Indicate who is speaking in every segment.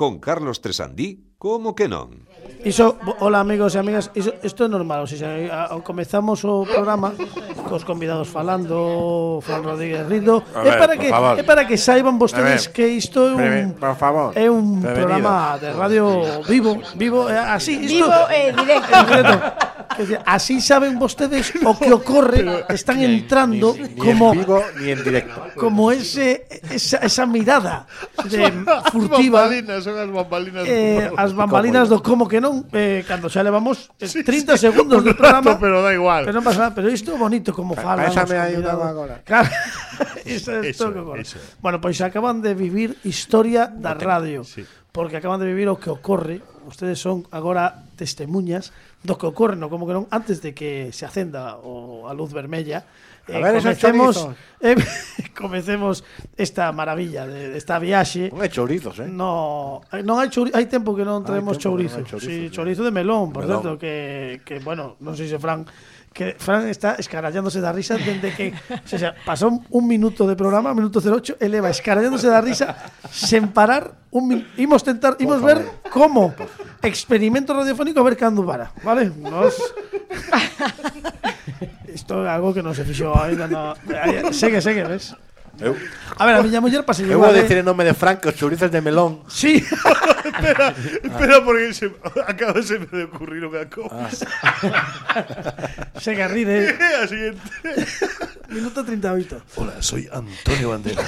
Speaker 1: con Carlos Tresandí, como que non?
Speaker 2: Iso, hola amigos e amigas, iso, isto é normal, o sea, a, a, comezamos o programa cos convidados falando, Fran Rodríguez Rindo,
Speaker 3: ver,
Speaker 2: é para que
Speaker 3: favor.
Speaker 2: é para que saiban vostedes
Speaker 3: ver,
Speaker 2: que isto é un
Speaker 3: por favor,
Speaker 2: é un
Speaker 3: Prevenido.
Speaker 2: programa de radio vivo, vivo, así, isto,
Speaker 4: vivo e directo.
Speaker 2: Decir, así saben vostedes o que ocorre, están entrando
Speaker 3: ni, ni, ni
Speaker 2: como
Speaker 3: en vivo, ni en directo.
Speaker 2: Como ese esa, esa mirada de furtiva.
Speaker 5: As bambalinas, son as bambalinas.
Speaker 2: Eh, as bambalinas do como que non, eh, cando xa levamos eh, 30 sí, sí, segundos do
Speaker 5: programa. Rato, pero da igual.
Speaker 2: Pero non pasa nada, pero isto é bonito como
Speaker 3: pa, fala. Esa
Speaker 2: me
Speaker 3: agora.
Speaker 2: Claro. iso,
Speaker 5: eso,
Speaker 2: todo
Speaker 5: eso.
Speaker 2: Bueno, pois pues acaban de vivir historia da radio.
Speaker 5: Sí.
Speaker 2: Porque acaban de vivir o que ocorre. Ustedes son agora testemunhas do que ocorre no? Como que non antes de que se acenda o, a luz vermella eh,
Speaker 3: a ver,
Speaker 2: comecemos eh, comecemos esta maravilla de, de esta viaxe.
Speaker 3: Non hai chourizos eh?
Speaker 2: no, eh, non hai, chouri, hai tempo que non traemos chourizos,
Speaker 3: no chourizos,
Speaker 2: sí, chourizo de melón por
Speaker 3: melón.
Speaker 2: certo que, que bueno non sei se Fran que Fran está escarallándose da risa dende que o sea, pasou un minuto de programa, minuto 08, eleva escarallándose da risa sen parar un min imos tentar, imos ver como experimento radiofónico a ver cando para, vale? Nos Isto é algo que non se fixou ainda no... Segue, segue, ves?
Speaker 3: Eu,
Speaker 2: A ver, a miña muller pasa
Speaker 3: eu vou decir en nome de os chourizos de melón
Speaker 2: Sí,
Speaker 5: Espera, porque se, acaba de me ocurrir unha cousa.
Speaker 2: segue a ride.
Speaker 5: A siguiente.
Speaker 2: Minuto 38.
Speaker 6: Hola, soy Antonio Bandera.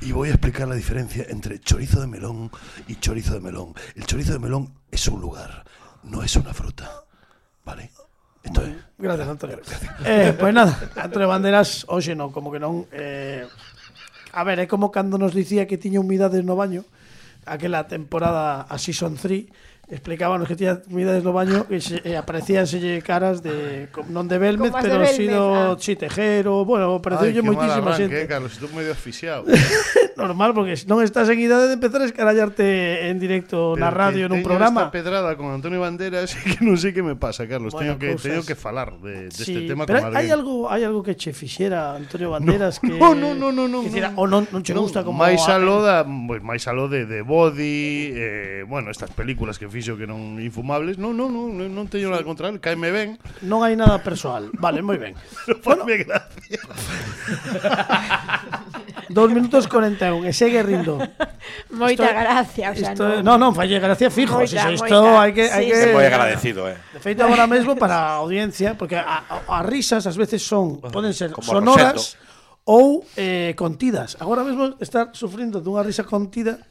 Speaker 6: y voy a explicar la diferencia entre chorizo de melón y chorizo de melón. El chorizo de melón es un lugar, no es una fruta. ¿Vale? Isto é.
Speaker 2: Gracias, Antonio. eh, pois pues nada, Antonio Banderas, hoxe non, como que non... Eh, a ver, é como cando nos dicía que tiña humidades no baño, aquela temporada a Season 3, explicábanos que tiña comidas no baño e, se, eh, e aparecíanselle caras de non de Belmez,
Speaker 4: pero de Belmez,
Speaker 2: sido
Speaker 4: ah.
Speaker 2: Chitejero, bueno,
Speaker 5: apareceulle
Speaker 2: moitísima xente.
Speaker 5: Eh, Carlos, estou medio asfixiado.
Speaker 2: Normal, porque non estás en idade de empezar a escarallarte en directo
Speaker 5: pero
Speaker 2: na
Speaker 5: radio
Speaker 2: nun programa.
Speaker 5: Esta pedrada con Antonio Banderas que non sei que me pasa, Carlos,
Speaker 2: bueno,
Speaker 5: teño que
Speaker 2: cosas...
Speaker 5: teño que falar de deste de
Speaker 2: sí,
Speaker 5: tema
Speaker 2: pero
Speaker 5: con alguén.
Speaker 2: Hai algo, hai algo que che fixera Antonio Banderas no, que
Speaker 5: No, no, no, no, no,
Speaker 2: que no, oh,
Speaker 5: no,
Speaker 2: o non, non che no, gusta como
Speaker 5: máis aló da, pois máis aló de de Body, eh, bueno, estas películas que fixo que non infumables. Non, non, non, non teño nada contra el, caeme ben.
Speaker 2: Non hai nada persoal. Vale, moi ben.
Speaker 5: Bueno, gracia.
Speaker 2: Dos minutos 41 e segue rindo.
Speaker 4: Moita
Speaker 2: isto,
Speaker 4: gracia, o sea,
Speaker 2: isto, non, non, falle gracia fijo,
Speaker 4: moita,
Speaker 2: iso, isto
Speaker 4: moita.
Speaker 2: hai que hai
Speaker 4: sí,
Speaker 2: que
Speaker 4: sí.
Speaker 3: moi agradecido, eh.
Speaker 2: De feito agora mesmo para a audiencia, porque as risas ás veces son poden ser
Speaker 3: Como
Speaker 2: sonoras ou eh, contidas. Agora mesmo estar sufrindo dunha risa contida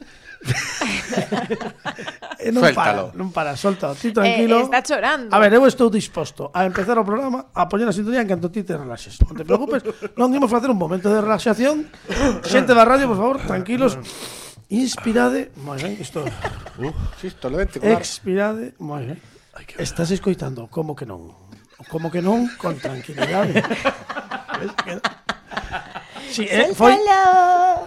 Speaker 2: e non
Speaker 3: Suéltalo.
Speaker 2: para, non para, solta, ti eh, tranquilo.
Speaker 4: Eh, está chorando.
Speaker 2: A ver, eu estou disposto a empezar o programa, a poñer a sintonía en canto ti te relaxes. Non te preocupes, non imos facer un momento de relaxación. Xente da radio, por favor, tranquilos. Inspirade, moi ben, isto.
Speaker 3: Uh, isto levente.
Speaker 2: Expirade, moi ben. Estás escoitando como que non. Como que non con tranquilidade. Sí, eh, foi,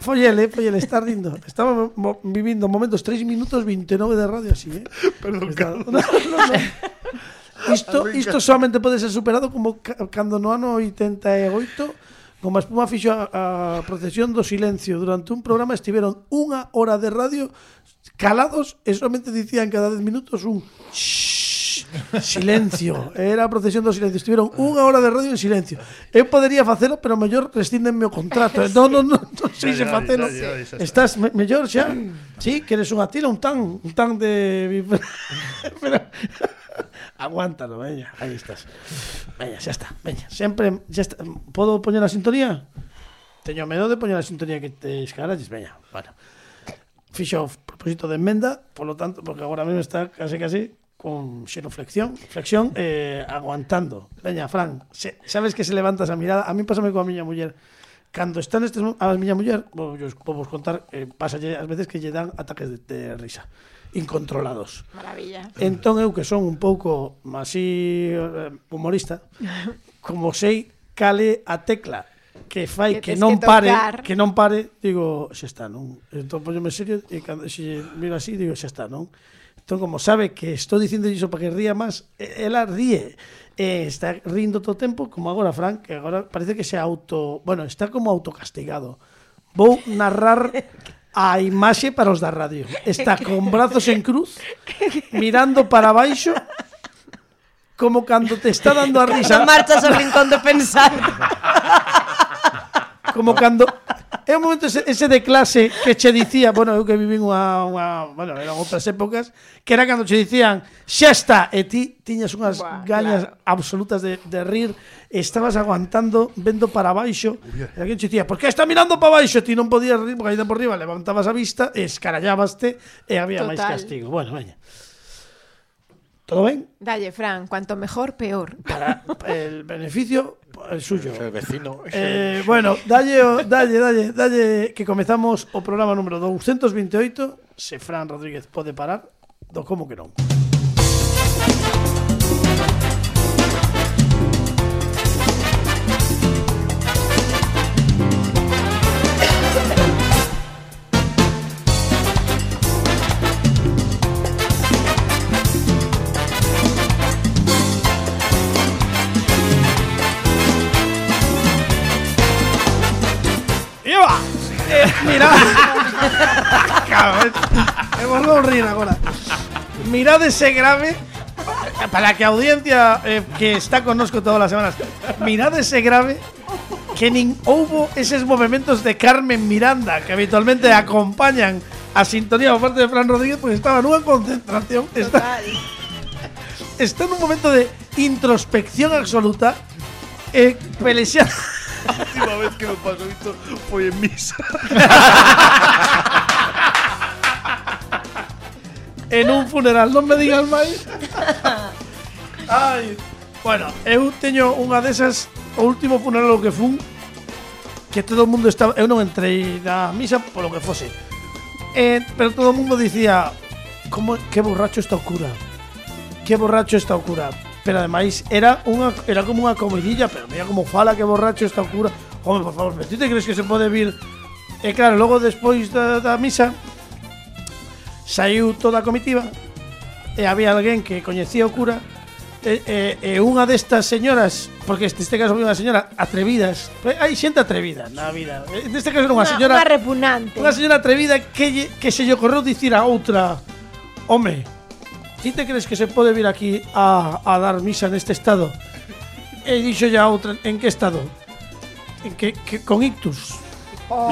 Speaker 2: foi ele, eh, foi ele, estar rindo. Estaba mo, vivindo momentos 3 minutos 29 de radio así, eh?
Speaker 5: Perdón,
Speaker 2: Está, no, no, no. Isto, isto solamente pode ser superado como cando no ano 88 Como a espuma fixo a, a procesión do silencio Durante un programa estiveron unha hora de radio Calados e solamente dicían cada 10 minutos un shhh Silencio. Era a procesión do silencio. Estiveron unha hora de radio en silencio. Eu podería facelo, pero mellor restindenme o contrato. Non, non, non, non sei se facelo. Estás me mellor xa? Sí, queres unha tira, un tan, un tan de... pero... Aguántalo, veña, aí estás. Veña, xa está, veña. Sempre, xa está. Podo poñer a sintonía? Teño medo de poñer a sintonía que te escaralles, veña. Bueno. Fixo propósito de enmenda, polo tanto, porque agora mesmo está case casi con xenoflexión, flexión eh, aguantando. Veña, Fran, se, sabes que se levanta esa mirada. A mí pásame coa miña muller. Cando está nestes a miña muller, vou vos contar, eh, pasa as veces que lle dan ataques de, de risa incontrolados.
Speaker 4: Maravilla.
Speaker 2: Entón eu que son un pouco así eh, humorista, como sei cale a tecla que fai
Speaker 4: que,
Speaker 2: que non
Speaker 4: que
Speaker 2: pare,
Speaker 4: tocar.
Speaker 2: que non pare, digo, xa está, non? Entón poñome serio e cando se miro así, digo, xa está, non? Entón, como sabe que estou dicindo iso para que ría máis, ela ríe. Eh, está rindo todo o tempo, como agora Frank, que agora parece que se auto... Bueno, está como autocastigado. Vou narrar a imaxe para os da radio. Está con brazos en cruz, mirando para baixo, como cando te está dando a risa.
Speaker 4: Cando marchas ao rincón de pensar.
Speaker 2: como cando é un momento ese, ese de clase que che dicía, bueno, eu que vivín unha, unha bueno, eran outras épocas, que era cando che dicían, xa está, e ti tiñas unhas
Speaker 4: Buah,
Speaker 2: gañas
Speaker 4: claro.
Speaker 2: absolutas de, de rir, estabas aguantando, vendo para baixo, e alguén che dicía, por que está mirando para baixo? Ti non podías rir, porque aí por riba levantabas a vista, escarallábaste, e había máis castigo. Bueno, veña. ¿Todo bien?
Speaker 4: Dalle, Fran, cuanto mejor, peor.
Speaker 2: Para el beneficio el suyo.
Speaker 3: El vecino.
Speaker 2: Eh, bueno, dalle, dalle, dalle, dalle, que comezamos o programa número 228. Se Fran Rodríguez pode parar, do como que non. Eh, Mira Cabrón Me volvo a rir agora Mirad ese grave. Para que audiencia eh, que está connosco todas as semanas. Mirad ese grave que nin houbo eses movimentos de Carmen Miranda que habitualmente acompañan a sintonía por parte de Fran Rodríguez porque estaba nunha concentración. Está, está nun momento de introspección absoluta e
Speaker 5: A última vez que me pasó isto foi en misa.
Speaker 2: en un funeral, non me digas máis. Ai. Bueno, eu teño unha desas o último funeral o que fun que todo o mundo estaba, eh, eu non entrei da misa polo que fose. Eh, pero todo o mundo dicía, como que borracho está o cura. Que borracho está o cura pero ademais era unha era como unha comidilla, pero mira como fala que borracho está o cura. Home, por favor, ti te crees que se pode vir? E claro, logo despois da, da misa saiu toda a comitiva e había alguén que coñecía o cura e, e, e unha destas señoras, porque neste caso foi unha señora atrevidas, eh, hai xente atrevida na vida. Neste caso era unha señora
Speaker 4: unha repugnante.
Speaker 2: Unha señora atrevida que que se lle ocorreu dicir a outra: "Home, ti te crees que se pode vir aquí a, a dar misa neste estado? E dixo ya outra, en que estado? En que, que con ictus. Oh.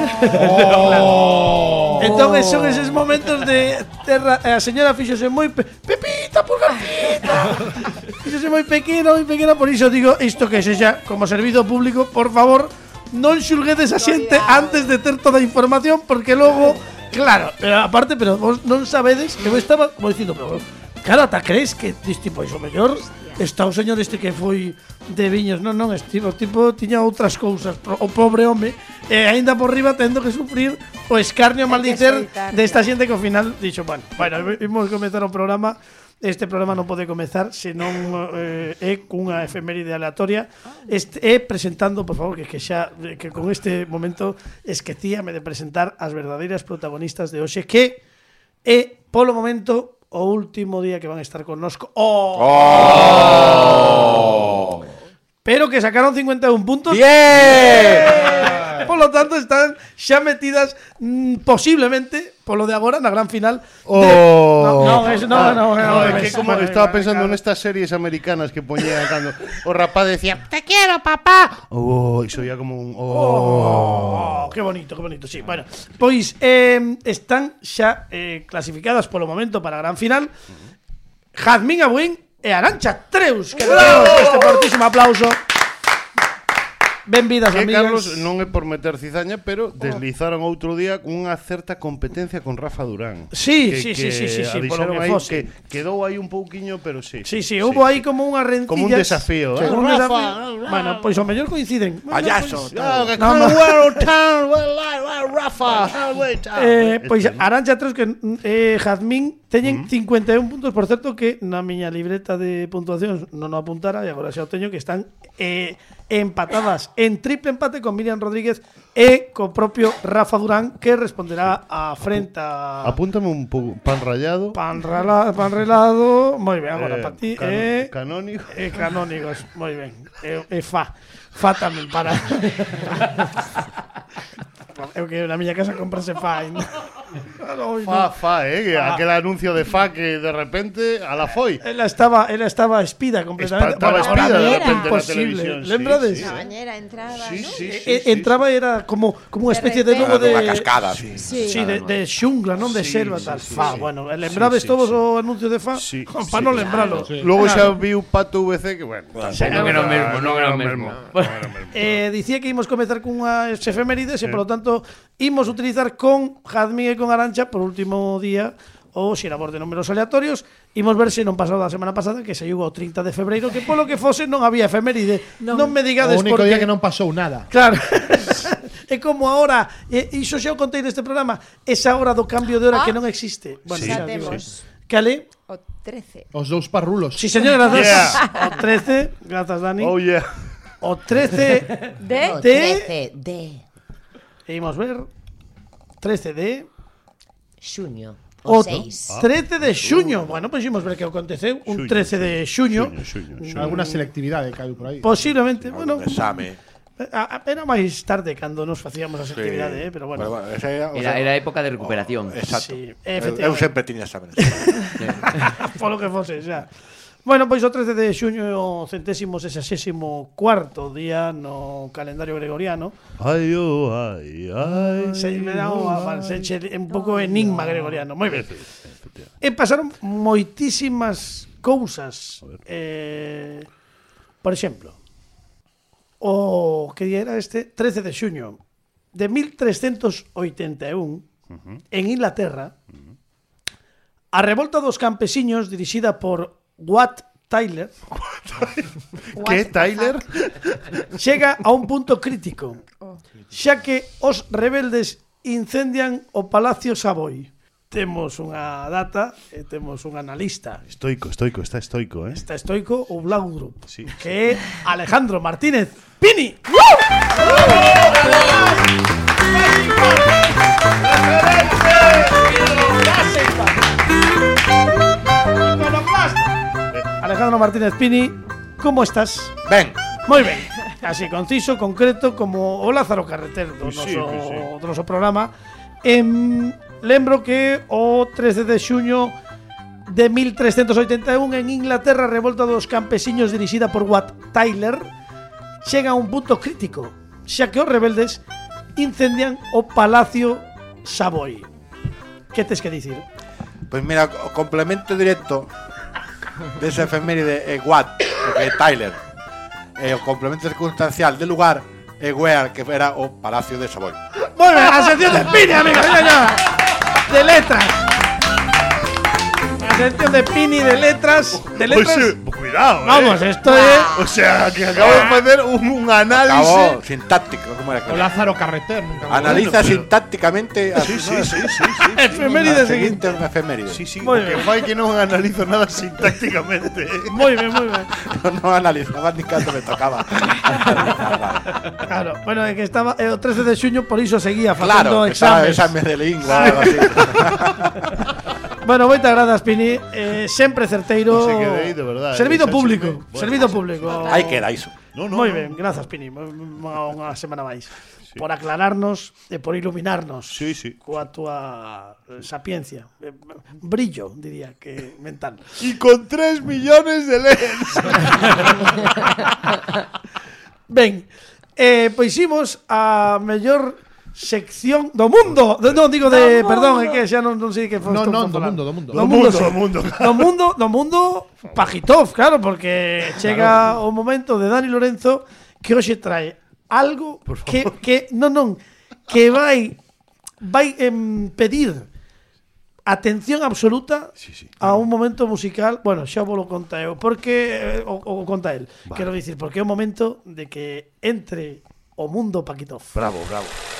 Speaker 2: oh. entón son eses momentos de terra a señora fíxose moi pe, pepita pulgarcita fíxose moi pequena, moi pequena por iso digo isto que sexa como servido público por favor non xulguedes a xente antes de ter toda a información porque logo claro, pero aparte pero vos non sabedes que eu estaba como dicindo pero claro, ta crees que diste, pois o mellor? Está o señor este que foi de viños. Non, non, estivo, tipo tiña outras cousas. Pro, O pobre home E aínda por riba tendo que sufrir o escarnio maldicer desta
Speaker 4: de
Speaker 2: xente que ao final Dixo, bueno, bueno, imos comezar o programa. Este programa non pode comezar se non eh, é cunha efeméride aleatoria. Este é presentando, por favor, que que xa que con este momento esquecíame de presentar as verdadeiras protagonistas de hoxe que é polo momento o último día que van a estar connosco. Oh! Pero que sacaron 51 puntos.
Speaker 3: ¡Bien!
Speaker 2: Por lo tanto, están xa metidas mm, posiblemente polo de agora na gran final. de-
Speaker 5: Oh.
Speaker 2: No, no, es- no, no, no,
Speaker 5: No,
Speaker 2: no,
Speaker 5: é que
Speaker 2: es-
Speaker 5: como
Speaker 2: no,
Speaker 5: estaba pensando
Speaker 2: claro.
Speaker 5: nestas series americanas que poñían cando o rapaz decía te quiero papá oh, iso ya como un oh.
Speaker 2: Oh, que bonito, que bonito, sí. Bueno, pois eh, están xa eh, clasificadas polo momento para a gran final Jazmín Abuín e Arancha Treus Que damos este fortísimo aplauso Benvidas,
Speaker 5: que,
Speaker 2: amigas.
Speaker 5: Carlos, non é por meter cizaña, pero oh. deslizaron outro día cunha certa competencia con Rafa Durán.
Speaker 2: Sí,
Speaker 5: que,
Speaker 2: sí,
Speaker 5: que
Speaker 2: sí, sí, sí,
Speaker 5: sí,
Speaker 2: polo que fose.
Speaker 5: Que quedou aí un pouquiño, pero sí.
Speaker 2: Sí, sí, hubo sí, aí como unha rencilla.
Speaker 5: Como un desafío, eh.
Speaker 2: eh? Un
Speaker 5: Rafa,
Speaker 2: desafío. Rafa. Bueno, pois pues, o mellor coinciden. Pois-
Speaker 3: Payaso.
Speaker 2: Bueno,
Speaker 5: ah,
Speaker 2: no,
Speaker 5: no,
Speaker 2: no,
Speaker 5: well, town, well, well, Rafa.
Speaker 2: eh, pois
Speaker 5: pues,
Speaker 2: Arancha Tros que eh, Jazmín teñen 51 puntos, por certo que na miña libreta de puntuacións non o apuntara e agora xa o teño que están eh, empatadas en triple empate con Miriam Rodríguez e co propio Rafa Durán que responderá a frente a...
Speaker 5: Apúntame un pan rallado.
Speaker 2: Pan, rala, pan relado, moi ben, agora
Speaker 5: eh,
Speaker 2: para ti.
Speaker 5: Can,
Speaker 2: eh,
Speaker 5: canónigo.
Speaker 2: E eh, canónigos, moi ben. E, eh, eh, fa. Fa tamén para... Eu que na miña casa comprase se fai. Claro,
Speaker 5: fa, fa, eh,
Speaker 2: fa.
Speaker 5: aquel anuncio de fa que de repente a la foi.
Speaker 2: Ela estaba, ela estaba espida completamente.
Speaker 5: Estaba
Speaker 2: bueno,
Speaker 5: espida de repente posible.
Speaker 2: na
Speaker 5: televisión.
Speaker 2: Lembrades?
Speaker 5: Sí,
Speaker 4: sí. Na bañera entraba,
Speaker 5: sí,
Speaker 4: ¿no?
Speaker 5: sí, sí,
Speaker 2: e,
Speaker 5: sí,
Speaker 2: entraba e era como como unha especie de novo de
Speaker 3: unha cascada. Sí,
Speaker 4: sí.
Speaker 2: sí de, de xungla, non de
Speaker 5: sí,
Speaker 2: selva tal.
Speaker 5: Sí, sí,
Speaker 2: fa,
Speaker 5: sí.
Speaker 2: bueno, lembrades
Speaker 5: sí, sí,
Speaker 2: todos
Speaker 5: sí.
Speaker 2: o anuncio de fa?
Speaker 5: Sí,
Speaker 2: Para
Speaker 5: sí,
Speaker 2: non lembralo.
Speaker 5: Sí. Logo
Speaker 2: xa
Speaker 5: vi un pato VC que bueno,
Speaker 2: sí,
Speaker 7: non era o mesmo, non era o mesmo.
Speaker 2: Eh, dicía que ímos comezar cunha efemérides e, polo tanto, imos utilizar con Jazmín e con Arancha por último día o xerador de números aleatorios Imos ver se non pasou da semana pasada que se o 30 de febreiro que polo que fose non había efeméride non,
Speaker 4: non
Speaker 2: me digades o
Speaker 8: único
Speaker 2: porque...
Speaker 8: día que non pasou nada
Speaker 2: claro é como ahora, e, iso xa o contei neste programa, esa hora do cambio de hora
Speaker 4: ah,
Speaker 2: que non existe. Bueno,
Speaker 4: sí,
Speaker 2: xa
Speaker 4: temos. Eh. Sí.
Speaker 2: Cale?
Speaker 4: O 13.
Speaker 8: Os dous parrulos.
Speaker 2: Si, sí, señor, grazas.
Speaker 5: Yeah.
Speaker 2: O 13, grazas, Dani.
Speaker 5: Oh, yeah.
Speaker 2: O 13
Speaker 4: de...
Speaker 2: No,
Speaker 9: 13 de...
Speaker 2: Imos ver 13 de
Speaker 9: xuño.
Speaker 2: O,
Speaker 9: o 6.
Speaker 2: 13 de uh. xuño. Uh, bueno, pois imos ver que aconteceu un
Speaker 5: xuño,
Speaker 2: 13 de xuño.
Speaker 5: xuño, xuño, xuño.
Speaker 8: Alguna selectividade caiu por aí.
Speaker 2: Posiblemente, sí,
Speaker 3: bueno. Exame.
Speaker 2: Era máis tarde cando nos facíamos as actividades, sí. eh, pero bueno.
Speaker 3: bueno, bueno esa era, o sea,
Speaker 7: era, época de recuperación.
Speaker 3: Oh, exacto.
Speaker 2: Sí,
Speaker 3: eu, eu sempre tiña exámenes.
Speaker 2: Polo que fose, xa. O sea. Bueno, pois o 13 de xuño, centésimo sesasésimo cuarto día no calendario gregoriano.
Speaker 5: Ai, oh, ai, ai.
Speaker 2: Se me dá unha oh, falseche, un pouco enigma gregoriano. Moi ben. E pasaron moitísimas cousas. Eh, por exemplo, o que día era este 13 de xuño de 1381 uh -huh. en Inglaterra, uh -huh. a revolta dos campesiños dirixida por Watt Tyler,
Speaker 5: que é Tyler,
Speaker 2: chega a un punto crítico, xa que os rebeldes incendian o Palacio Savoy. Temos unha data e temos un analista.
Speaker 5: Estoico, estoico, está estoico, eh?
Speaker 2: Está estoico o Blau Group,
Speaker 5: sí,
Speaker 2: que é Alejandro Martínez Pini. ¡Uh! ¡Bravo! ¡Bravo! ¡Bravo! Alejandro Martínez Pini, como estás?
Speaker 3: Ben.
Speaker 2: Moi ben. Así conciso, concreto, como o Lázaro Carreter do,
Speaker 5: pois sí, noso, pois sí.
Speaker 2: do noso programa. Em, lembro que o 13 de xuño de 1381 en Inglaterra a revolta dos campesiños dirixida por Watt Tyler chega a un punto crítico xa que os rebeldes incendian o Palacio Savoy. Que tes que dicir?
Speaker 3: Pois pues mira, o complemento directo de esa efeméride eh, es what, porque es Tyler. Eh, o complemento circunstancial del lugar es where, que era o Palacio de Savoy.
Speaker 2: Vuelve a la sección de Spine, amigos de letras. Sección de Pini de letras, de
Speaker 5: Pues
Speaker 2: letras.
Speaker 5: sí, cuidado, ¿eh?
Speaker 2: Vamos, esto es
Speaker 5: O sea, que acabo de hacer un, un
Speaker 3: Acabó
Speaker 5: análisis.
Speaker 3: sintáctico, como era que
Speaker 8: O Lázaro Carreter. nunca
Speaker 3: Analiza
Speaker 5: Bueno, pero-
Speaker 3: sintácticamente a
Speaker 5: Sí, sí, sí, sí, sí.
Speaker 2: efeméride
Speaker 3: a
Speaker 2: seguinte.
Speaker 3: seguinte efeméride.
Speaker 5: Sí, sí,
Speaker 2: Muy bien.
Speaker 5: fai que non analizo nada sintácticamente. ¿eh?
Speaker 2: Moi ben, moi ben.
Speaker 3: Yo no analizaba ni cando me tocaba.
Speaker 2: Claro, bueno, é que estaba é o 13 de xuño, por iso seguía
Speaker 3: claro, que estaba
Speaker 2: exames.
Speaker 3: examen de así.
Speaker 2: Bueno, moitas grazas, Pini. Eh, sempre certeiro.
Speaker 5: De verdade,
Speaker 2: Servido público.
Speaker 5: Bueno.
Speaker 2: servido público.
Speaker 3: Aí queda iso.
Speaker 5: No, no,
Speaker 2: Moi
Speaker 5: no.
Speaker 2: ben, grazas, Pini. Unha, semana máis. Por aclararnos e por iluminarnos.
Speaker 5: Sí, sí.
Speaker 2: Coa túa eh, sapiencia. Eh, brillo, diría que mental.
Speaker 5: Y con 3 millones de leds.
Speaker 2: Ben, eh, pois imos a mellor sección do mundo. De, non digo de, do perdón, mundo. é que xa non, non sei que foi. Non,
Speaker 8: non, do mundo, do mundo.
Speaker 2: Do mundo,
Speaker 5: do mundo.
Speaker 2: Do mundo, do mundo Pajitov, claro, porque chega claro. o momento de Dani Lorenzo que hoxe trae algo que que non, non, que vai vai em, pedir atención absoluta
Speaker 5: sí, sí, claro.
Speaker 2: a un momento musical. Bueno, xa vos lo conta eu, porque eh, o, o conta el. Vale. Quero dicir, porque é o momento de que entre o mundo Paquitov.
Speaker 3: Bravo, bravo.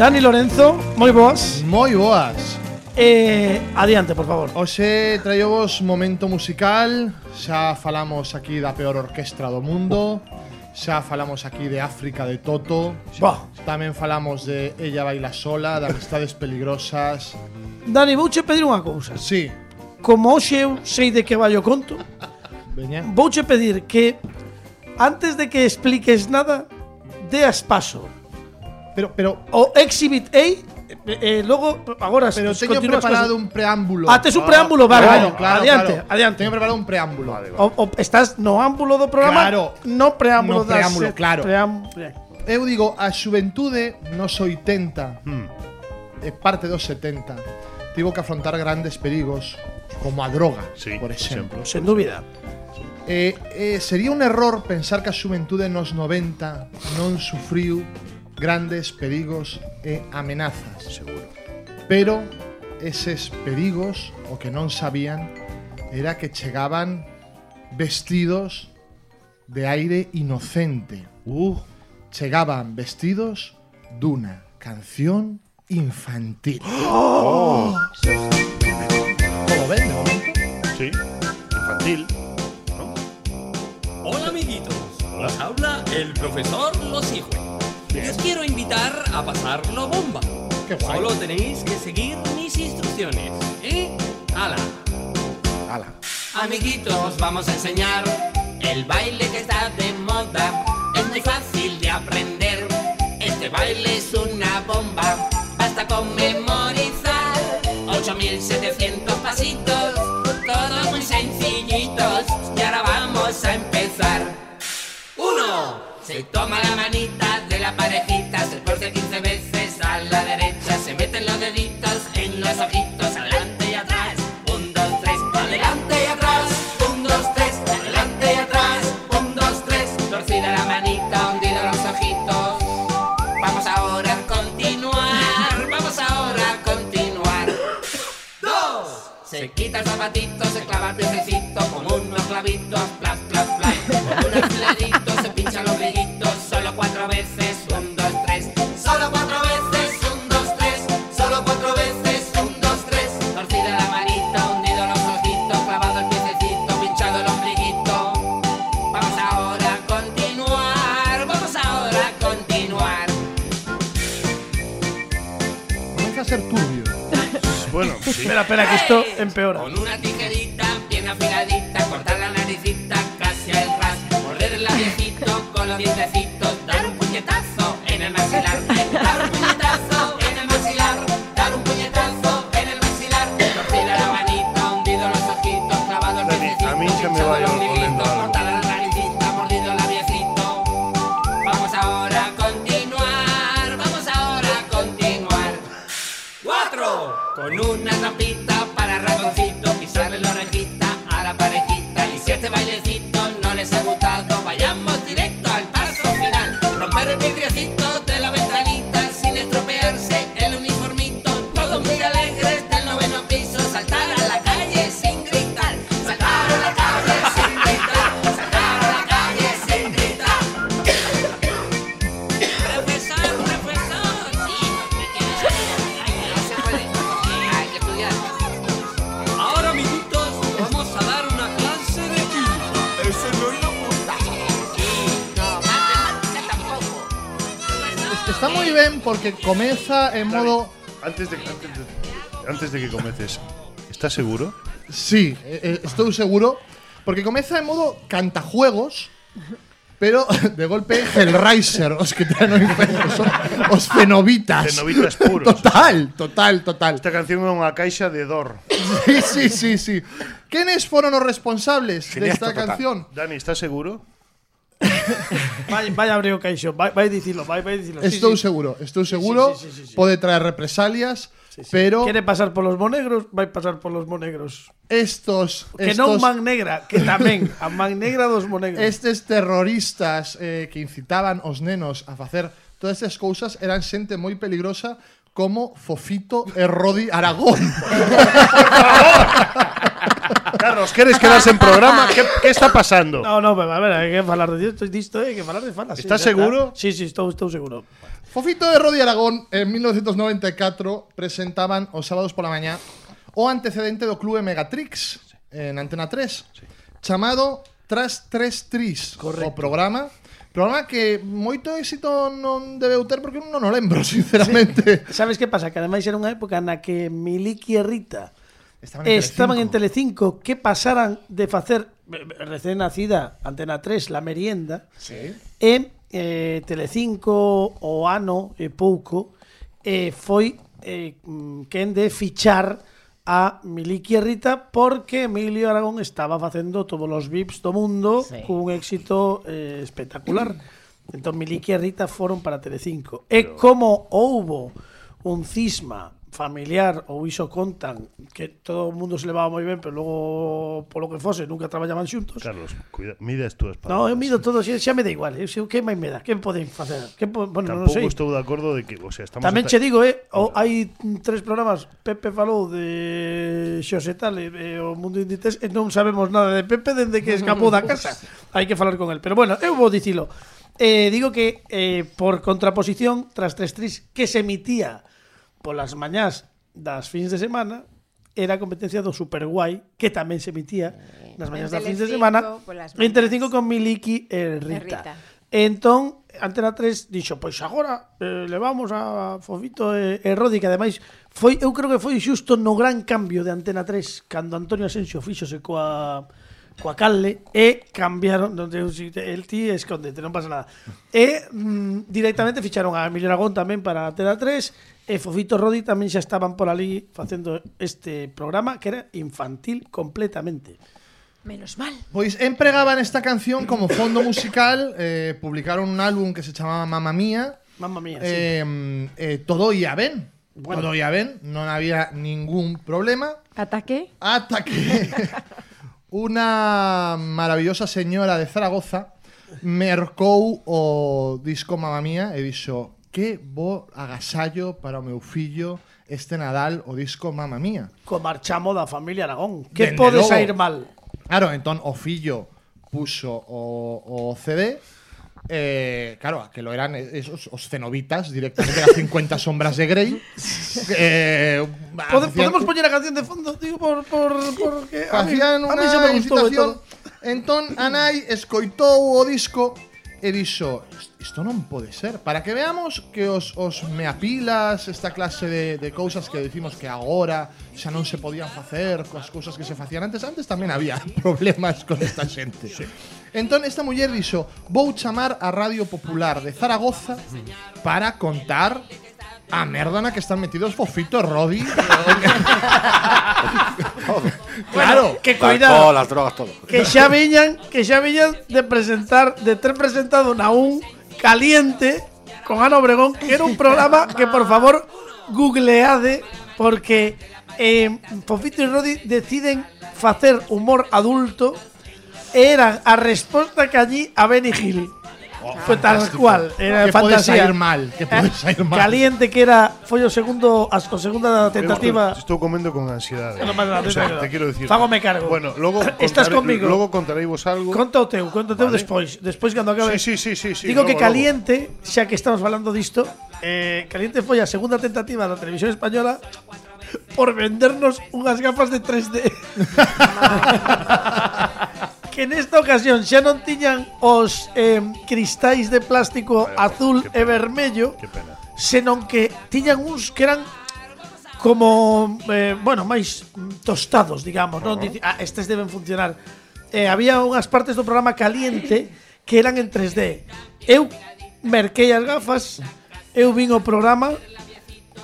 Speaker 2: Dani Lorenzo, moi boas.
Speaker 8: Moi boas.
Speaker 2: Eh, adiante, por favor.
Speaker 8: Hoxe traio vos momento musical. Xa falamos aquí da peor orquestra do mundo. Xa falamos aquí de África de Toto.
Speaker 2: Xa,
Speaker 8: Tamén falamos de Ella baila sola, de amistades peligrosas.
Speaker 2: Dani, vouche pedir unha cousa.
Speaker 8: Sí,
Speaker 2: Como hoxe eu sei de que vai o conto
Speaker 8: veña.
Speaker 2: Vouche pedir que Antes de que expliques nada Deas paso
Speaker 8: Pero, pero,
Speaker 2: o Exhibit A eh, eh, logo agora
Speaker 8: Pero teño preparado un preámbulo.
Speaker 2: Ah, tes un preámbulo, vale,
Speaker 8: claro,
Speaker 2: vale.
Speaker 8: Claro,
Speaker 2: adiante,
Speaker 8: claro.
Speaker 2: adiante.
Speaker 8: Teño preparado un preámbulo. Vale, vale.
Speaker 2: O, o estás no ámbulo do programa,
Speaker 8: claro.
Speaker 2: no preámbulo
Speaker 8: no
Speaker 2: das, preámbulo,
Speaker 8: claro.
Speaker 2: Preám...
Speaker 8: Eu digo, a xuventude nos 80
Speaker 5: hmm.
Speaker 8: é parte dos 70. Tivo que afrontar grandes perigos como a droga,
Speaker 5: sí,
Speaker 8: por exemplo. Por exemplo.
Speaker 2: Sen dúbida.
Speaker 8: Eh, eh, sería un error pensar que a xuventude nos 90 non sufriu grandes perigos e amenazas.
Speaker 5: Seguro.
Speaker 8: Pero eses perigos o que non sabían era que chegaban vestidos de aire inocente.
Speaker 5: Uh,
Speaker 8: Chegaban vestidos dunha canción infantil.
Speaker 5: Oh.
Speaker 8: Como ven, de momento?
Speaker 5: sí. Infantil.
Speaker 10: Hola amiguitos, os habla el profesor Los Hijos. Les quiero invitar a pasarlo bomba.
Speaker 8: Qué guay.
Speaker 10: Solo tenéis que seguir mis instrucciones, ¿eh? ¡Hala!
Speaker 3: Ala.
Speaker 10: Amiguitos, os vamos a enseñar el baile que está de moda. Es muy fácil de aprender. Este baile es una bomba. Basta con memorizar 8700 pasitos. Todos muy sencillitos. Y ahora vamos a empezar. Uno. Se toma la manita
Speaker 2: Espera, espera, que esto empeora.
Speaker 10: Con una tijerita bien afiladita, cortar la naricita casi al ras, morder el labiecito con los dientecitos, dar un puñetazo en el maxilar,
Speaker 8: ko na napit comeza en modo
Speaker 5: Antes de, antes de, antes de que comeces, ¿estás seguro?
Speaker 8: Sí, eh, eh, estou seguro porque comeza en modo cantajuegos Pero de golpe Hellraiser, os que traen o inferno son os cenobitas.
Speaker 5: Cenobitas puros.
Speaker 8: Total, total, total.
Speaker 5: Esta canción é unha caixa de dor.
Speaker 8: Sí, sí, sí, sí. Quenes foron os responsables desta
Speaker 5: total.
Speaker 8: canción?
Speaker 5: Dani, estás seguro?
Speaker 2: vai, vai abrir o caixón, vai, vai dicilo, vai, vai dicilo.
Speaker 8: Estou
Speaker 2: sí,
Speaker 8: seguro, estou seguro,
Speaker 2: sí, sí, sí, sí, sí.
Speaker 8: pode traer represalias, sí, sí. pero...
Speaker 2: Quere pasar polos monegros, vai pasar polos monegros.
Speaker 8: Estos...
Speaker 2: Que
Speaker 8: estos...
Speaker 2: non man negra, que tamén, a man negra dos monegros.
Speaker 8: Estes terroristas eh, que incitaban os nenos a facer todas estas cousas eran xente moi peligrosa como Fofito e Rodi Aragón.
Speaker 5: Carlos, queres quedarse en programa? Que, que está pasando?
Speaker 2: No, no, a ver, hai que falar de disto, eh, disto hai que falar de falas.
Speaker 5: Estás
Speaker 2: sí,
Speaker 5: seguro?
Speaker 2: Sí, sí, estou, estou seguro.
Speaker 8: Fofito de Rodi Aragón en 1994 presentaban os sábados pola mañá o antecedente do clube Megatrix en Antena 3, sí. chamado Tras 3 Tris, Correcto. o programa. Programa que moito éxito non debeu ter porque non o lembro, sinceramente. Sí.
Speaker 2: Sabes que pasa? Que ademais era unha época na que Miliki e Rita
Speaker 8: Estaban en,
Speaker 2: Estaban Telecinco. en Telecinco que pasaran de facer recén nacida Antena 3 La Merienda
Speaker 8: sí.
Speaker 2: e eh, Telecinco o ano e eh, pouco eh, foi eh, mm, quen de fichar a Miliki e Rita porque Emilio Aragón estaba facendo todos os VIPs do mundo
Speaker 9: sí.
Speaker 2: cun éxito eh, espectacular. Entón Miliki e Rita foron para Telecinco. Pero... E como houbo un cisma familiar ou iso contan que todo o mundo se levaba moi ben, pero logo polo que fose nunca traballaban xuntos.
Speaker 5: Carlos, cuida, mide tú as palabras.
Speaker 2: No, eu mido todo, xa, xa me da igual, eu sei que máis me da, que poden facer. Que po, bueno,
Speaker 5: Tampouco non
Speaker 2: sei.
Speaker 5: estou de acordo de que, o sea, estamos
Speaker 2: Tamén che digo, eh, o, hai tres programas, Pepe falou de Xosé tal eh, e, e o mundo inditex e non sabemos nada de Pepe dende que escapou da casa. hai que falar con el, pero bueno, eu vou dicilo. Eh, digo que eh, por contraposición tras tres tris que se emitía polas mañás das fins de semana era a competencia do Superguai que tamén se emitía nas mañás das fins de semana en Telecinco con Miliki e Rita.
Speaker 4: Rita.
Speaker 2: Entón, Antena 3 dixo, pois agora eh, levamos a Fofito e, e Rodi, que ademais foi, eu creo que foi xusto no gran cambio de Antena 3 cando Antonio Asensio fixose coa coa calle e cambiaron donde el ti escóndete, non pasa nada. E mm, directamente ficharon a Emilio Aragón tamén para a Tela 3 e Fofito Rodi tamén xa estaban por ali facendo este programa que era infantil completamente.
Speaker 4: Menos mal.
Speaker 8: Pois empregaban esta canción como fondo musical, eh, publicaron un álbum que se chamaba Mamma Mía.
Speaker 2: Mamma Mía, eh, sí.
Speaker 8: Eh, todo ia ben.
Speaker 2: Bueno.
Speaker 8: Todo ia ben, non había ningún problema.
Speaker 4: Ataque.
Speaker 8: Ataque. Una maravillosa señora de Zaragoza mercou o disco Mamma Mía e dixo que bo agasallo para o meu fillo este Nadal o disco Mamma Mía.
Speaker 2: Co marchamo da familia Aragón. Que
Speaker 8: Dende
Speaker 2: pode sair mal?
Speaker 8: Claro, entón o fillo puso o, o CD Eh, claro, que lo eran esos os cenobitas directamente las 50 sombras de Grey. Eh,
Speaker 2: Pode,
Speaker 8: hacían,
Speaker 2: podemos poñer a canción de fondo, tío, por por porque a mí, a mí xa me gustou todo.
Speaker 8: Entón a nai escoitou o disco e dixo isto non pode ser para que veamos que os, os meapilas esta clase de, de cousas que decimos que agora xa non se podían facer coas cousas que se facían antes antes tamén había problemas con esta xente sí. Entón, esta muller dixo vou chamar a Radio Popular de Zaragoza para contar a merda na que están metidos Fofito Rodi. claro.
Speaker 2: Que
Speaker 3: O alcohol,
Speaker 2: cuidado,
Speaker 3: las drogas, todo.
Speaker 2: que xa viñan, que xa viñan de presentar, de ter presentado na un caliente con Ana Obregón, que era un programa que por favor googleade porque eh, Fofito e Rodi deciden facer humor adulto e eran a resposta que allí a Benny Hill. Foi tal
Speaker 8: fantástico.
Speaker 2: cual, era
Speaker 8: Que pode
Speaker 2: fantasía.
Speaker 8: sair mal, que pode sair mal.
Speaker 2: Caliente que era foi o segundo a, o segunda tentativa.
Speaker 5: Estou, estou comendo con ansiedade.
Speaker 2: No pasa nada,
Speaker 5: o sea, te quiero decir.
Speaker 2: Fágome cargo.
Speaker 5: Bueno, logo
Speaker 2: Estás
Speaker 5: contaré-
Speaker 2: conmigo.
Speaker 5: Logo contareivos algo.
Speaker 2: Conta o teu, conta o teu
Speaker 5: Vale.
Speaker 2: despois. Despois cando acabe.
Speaker 5: Sí, sí, sí, sí, sí,
Speaker 2: Digo que
Speaker 5: logo, logo.
Speaker 2: Caliente, xa que estamos falando disto, eh, Caliente foi a segunda tentativa da televisión española por vendernos unhas gafas de 3D. que nesta ocasión xa non tiñan os eh, cristais de plástico
Speaker 5: vale,
Speaker 2: azul
Speaker 5: pena,
Speaker 2: e vermello,
Speaker 5: pena.
Speaker 2: senón que tiñan uns que eran como, eh, bueno, máis tostados, digamos, uh -huh. non? Dici, ah, estes deben funcionar. Eh, había unhas partes do programa caliente que eran en 3D. Eu merquei as gafas, eu vin o programa,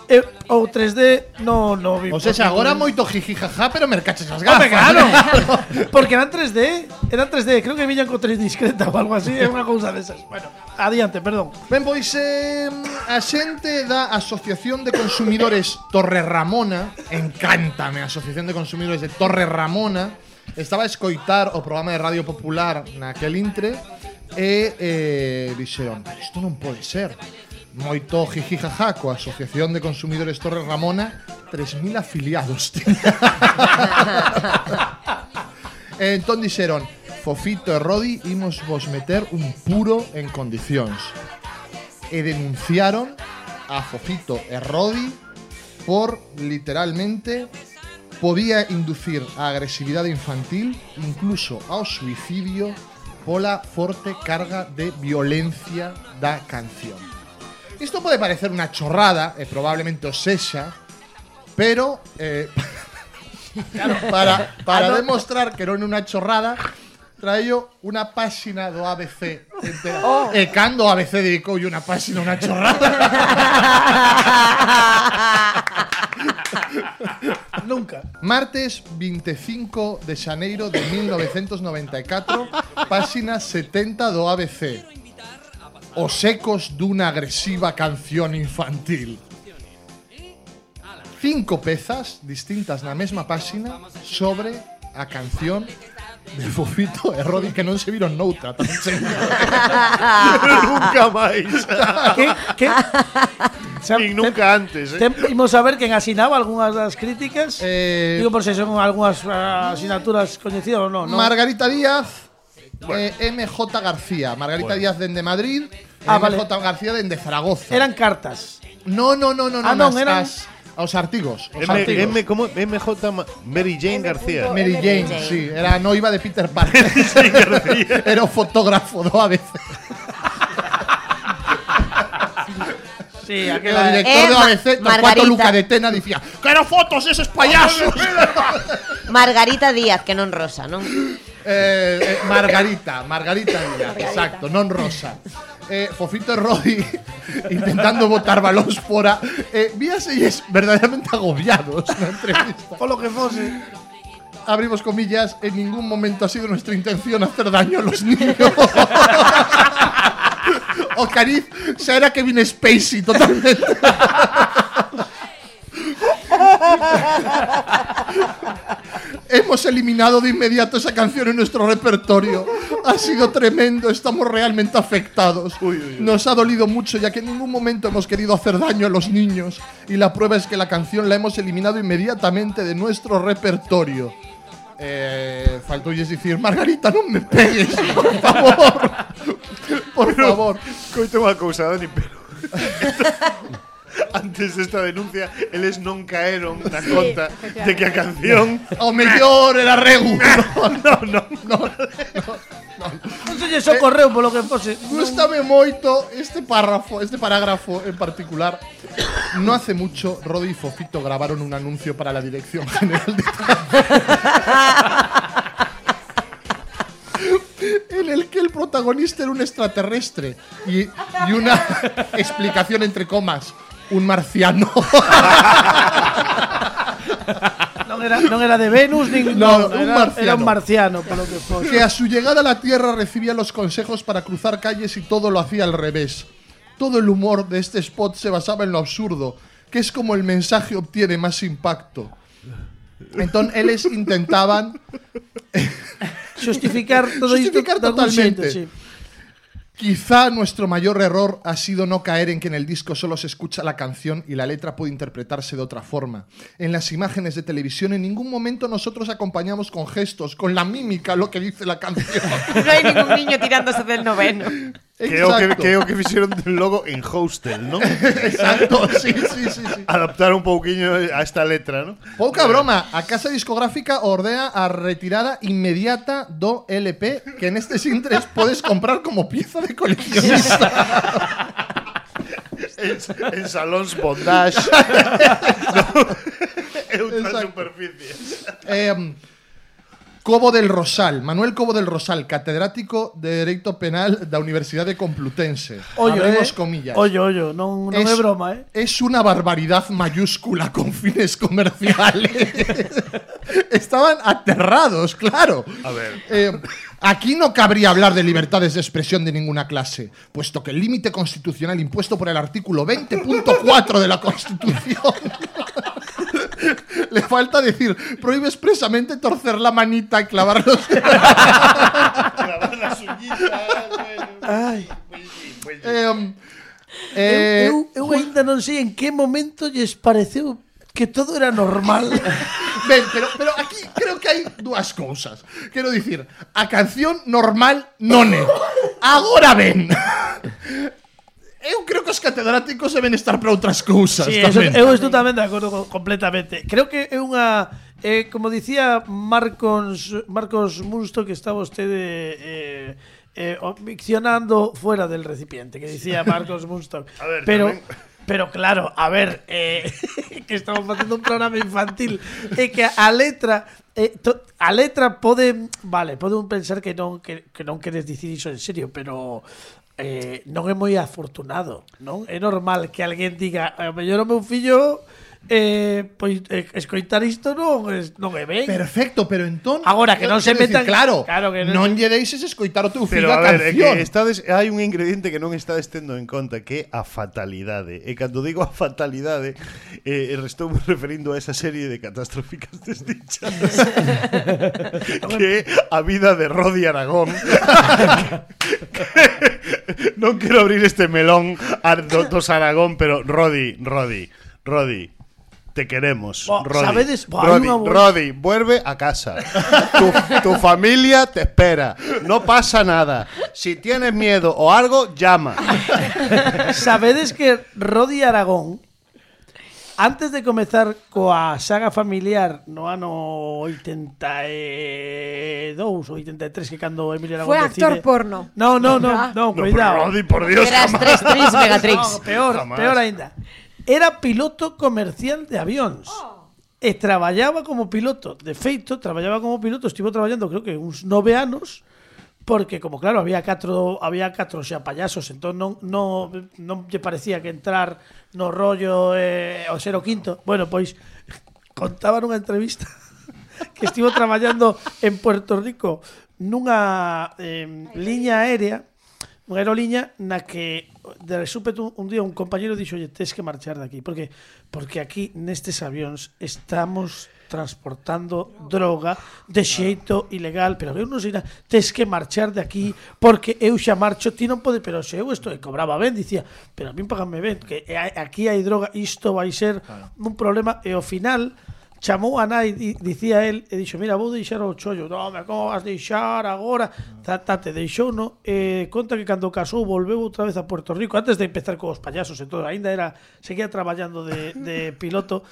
Speaker 2: eu, ou 3D no no, vi.
Speaker 8: O sea,
Speaker 2: xa
Speaker 8: agora moito jijijaja, pero mercaches as gafas.
Speaker 2: Claro. porque eran 3D, eran 3D, creo que viñan con 3 discreta ou algo así, é unha cousa desas. Bueno, adiante, perdón.
Speaker 8: Ben, pois eh, a xente da Asociación de Consumidores Torre Ramona, encántame a Asociación de Consumidores de Torre Ramona, estaba a escoitar o programa de Radio Popular naquel intre e eh, dixeron, isto non pode ser moito jiji jaja coa Asociación de Consumidores Torre Ramona 3.000 afiliados entón dixeron Fofito e Rodi imos vos meter un puro en condicións e denunciaron a Fofito e Rodi por literalmente podía inducir a agresividade infantil incluso ao suicidio pola forte carga de violencia da canción. Isto pode parecer unha chorrada E probablemente o sexa Pero eh, Claro, para, para demostrar que non é unha chorrada traio unha páxina do ABC entera. E cando o ABC dedicou unha páxina unha chorrada.
Speaker 2: Nunca.
Speaker 8: Martes 25 de xaneiro de 1994, páxina 70 do ABC. os ecos dunha agresiva canción infantil. Cinco pezas distintas na mesma páxina sobre a canción de Fofito e Rodi que non se viron noutra tan
Speaker 5: Nunca máis.
Speaker 2: que, que,
Speaker 5: Nin nunca antes, eh.
Speaker 2: Imos a ver quen asinaba algunhas das críticas.
Speaker 8: Eh,
Speaker 2: Digo por se son algunhas ah, uh, asignaturas coñecidas ou non, no?
Speaker 8: Margarita Díaz, e MJ García. Margarita Díaz dende Madrid
Speaker 2: Ah,
Speaker 8: MJ
Speaker 2: vale.
Speaker 8: García dende Zaragoza.
Speaker 2: Eran cartas.
Speaker 8: No, no, no, no, no,
Speaker 2: Ah,
Speaker 8: nas-
Speaker 2: eran-
Speaker 8: as- aos artigos. Os
Speaker 5: M,
Speaker 8: artigos.
Speaker 5: M, MJ Ma- Mary Jane García.
Speaker 8: Mary Jane,
Speaker 9: Jane.
Speaker 8: sí, era a noiva de Peter Parker. era fotógrafo do ABC.
Speaker 2: Sí,
Speaker 8: Que o
Speaker 2: aquela
Speaker 8: director
Speaker 9: Eh,
Speaker 8: do
Speaker 9: Ma-
Speaker 8: ABC, Torcuato
Speaker 9: Margarita.
Speaker 8: Luca de Tena, dicía Quero fotos eses payasos
Speaker 9: Margarita Díaz, que non Rosa, non?
Speaker 8: eh, eh, Margarita, Margarita Díaz, exacto, non Rosa. Eh, Fofito e Rodi intentando botar balóns fora. Eh, Víaselles verdadeiramente agobiados na entrevista.
Speaker 2: Polo que fose.
Speaker 8: Abrimos comillas, en ningún momento ha sido nuestra intención hacer daño a los niños O cariz, xa era Kevin Spacey totalmente Hemos eliminado de inmediato esa canción en nuestro repertorio. Ha sido tremendo, estamos realmente afectados. Nos ha dolido mucho ya que en ningún momento hemos querido hacer daño a los niños. Y la prueba es que la canción la hemos eliminado inmediatamente de nuestro repertorio. Eh, faltoulles dicir Margarita, non me pegues, por favor. por favor.
Speaker 5: Coito unha cousa, Dani, pero antes desta denuncia eles non caeron na sí, conta de que a canción
Speaker 8: o mellor era regu.
Speaker 5: no. no, no.
Speaker 2: Non se lle socorreu polo que fose.
Speaker 8: Gústame moito este párrafo, este parágrafo en particular. No hace mucho, Rodi y Fofito grabaron un anuncio para la Dirección General de en el que el protagonista era un extraterrestre y, y una explicación entre comas, un marciano.
Speaker 2: Non era, non era de Venus nin
Speaker 8: No, un
Speaker 2: era,
Speaker 8: marciano.
Speaker 2: era un marciano polo que
Speaker 8: que a su llegada a la Tierra recibía los consejos para cruzar calles y todo lo hacía al revés. Todo el humor de este spot se basaba en lo absurdo, que es como el mensaje obtiene más impacto. Entonces, ellos intentaban
Speaker 2: Justificar todo
Speaker 8: Justificar
Speaker 2: isto
Speaker 8: totalmente.
Speaker 2: xeito, sí.
Speaker 8: Quizá nuestro mayor error ha sido no caer en que en el disco solo se escucha la canción y la letra puede interpretarse de otra forma. En las imágenes de televisión en ningún momento nosotros acompañamos con gestos, con la mímica lo que dice la canción.
Speaker 9: Non hai ningún niño tirándose del noveno.
Speaker 5: Que é o que,
Speaker 8: Exacto.
Speaker 5: que fixeron logo en Hostel, non?
Speaker 8: Exacto, sí, sí, sí, sí.
Speaker 5: Adaptar un pouquiño a esta letra, non?
Speaker 8: Pouca broma, a casa discográfica ordea a retirada inmediata do LP que en este sintres podes comprar como pieza de coleccionista.
Speaker 5: En, en salóns bondage. no,
Speaker 8: Exacto.
Speaker 5: superficie.
Speaker 8: Eh, Cobo del Rosal, Manuel Cobo del Rosal, catedrático de Dereito Penal da Universidade Complutense.
Speaker 2: Ollo,
Speaker 8: Abrimos
Speaker 2: eh.
Speaker 8: comillas.
Speaker 2: Ollo, ollo, non, non é broma, eh.
Speaker 8: Es una barbaridad mayúscula con fines comerciales. Estaban aterrados, claro.
Speaker 5: A ver.
Speaker 8: Eh, aquí no cabría hablar de libertades de expresión de ninguna clase, puesto que el límite constitucional impuesto por el artículo 20.4 de la Constitución le falta decir, prohíbe expresamente torcer la manita y clavar los
Speaker 5: las uñitas, bueno.
Speaker 2: Ai.
Speaker 8: Eh, eh,
Speaker 2: eu, eu, eu ainda non sei en que momento lles pareceu que todo era normal.
Speaker 8: Ben, pero, pero aquí creo que hai dúas cousas. Quero dicir, a canción normal non é. Agora ben. Eu creo que os catedráticos deben estar para outras cousas.
Speaker 2: Sí,
Speaker 8: tamén.
Speaker 2: Eu estou tamén de acordo co- completamente. Creo que é unha eh, como dicía Marcos Marcos Musto que está vostede eh, eh, o- miccionando fuera del recipiente, que dicía Marcos Musto.
Speaker 5: A ver,
Speaker 2: pero
Speaker 5: tamén-
Speaker 2: Pero claro, a ver, eh, que estamos facendo un programa infantil e que a letra eh, to, a letra pode, vale, pode un pensar que non que, que non queres dicir iso en serio, pero eh, non é moi afortunado, non? É normal que alguén diga, o mellor o meu fillo eh, pois eh, escoitar isto non, es, non é ben.
Speaker 8: Perfecto, pero entón
Speaker 2: Agora que non se metan, decir,
Speaker 8: claro,
Speaker 2: claro que non,
Speaker 8: non lle deixes escoitar o teu
Speaker 5: filho
Speaker 8: a,
Speaker 5: a ver,
Speaker 8: canción.
Speaker 5: É que estades, hai un ingrediente que non estades tendo en conta que é a fatalidade. E cando digo a fatalidade, eh, estou referindo a esa serie de catastróficas desdichas que é a vida de Rodi Aragón. non quero abrir este melón a, do, dos Aragón, pero Rodi, Rodi, Rodi te queremos.
Speaker 2: Bo, bo, bo-
Speaker 5: Rodi, vuelve a casa. Tu, tu familia te espera. No pasa nada. Si tienes miedo o algo, llama.
Speaker 2: Sabedes que Rodi Aragón Antes de comezar coa saga familiar no ano 82 ou 83 que cando Emilio Aragón
Speaker 4: Fue actor
Speaker 2: decide...
Speaker 4: porno.
Speaker 2: No, no, no,
Speaker 4: Ah.
Speaker 2: no,
Speaker 5: No,
Speaker 2: cuidado.
Speaker 5: pero Rodi, por Dios,
Speaker 9: Eras
Speaker 5: jamás.
Speaker 9: tres tris Megatrix.
Speaker 2: No, peor,
Speaker 5: Jamás.
Speaker 2: peor ainda. Era piloto comercial de avións. Oh. E traballaba como piloto. De feito, traballaba como piloto, estivo traballando creo que uns nove anos, porque como claro, había catro había catro xa payasos, entón non non non lle parecía que entrar no rollo eh, o ser o quinto. Bueno, pois contaban unha entrevista que estivo traballando en Puerto Rico nunha eh, liña aérea unha aerolínea na que de súpeto un día un compañero "Oye, tes que marchar de aquí porque porque aquí nestes avións estamos transportando droga de xeito ilegal, pero eu non sei nada, tes que marchar de aquí porque eu xa marcho, ti non pode, pero se eu isto e cobraba ben, dicía, pero a min pagame ben, que aquí hai droga, isto vai ser un problema e ao final chamou a nai, di, dicía el, e dixo, mira, vou deixar o chollo, dome, como vas deixar agora? Tate, deixou, no? E conta que cando casou volveu outra vez a Puerto Rico, antes de empezar cos payasos e todo, ainda era, seguía traballando de, de piloto,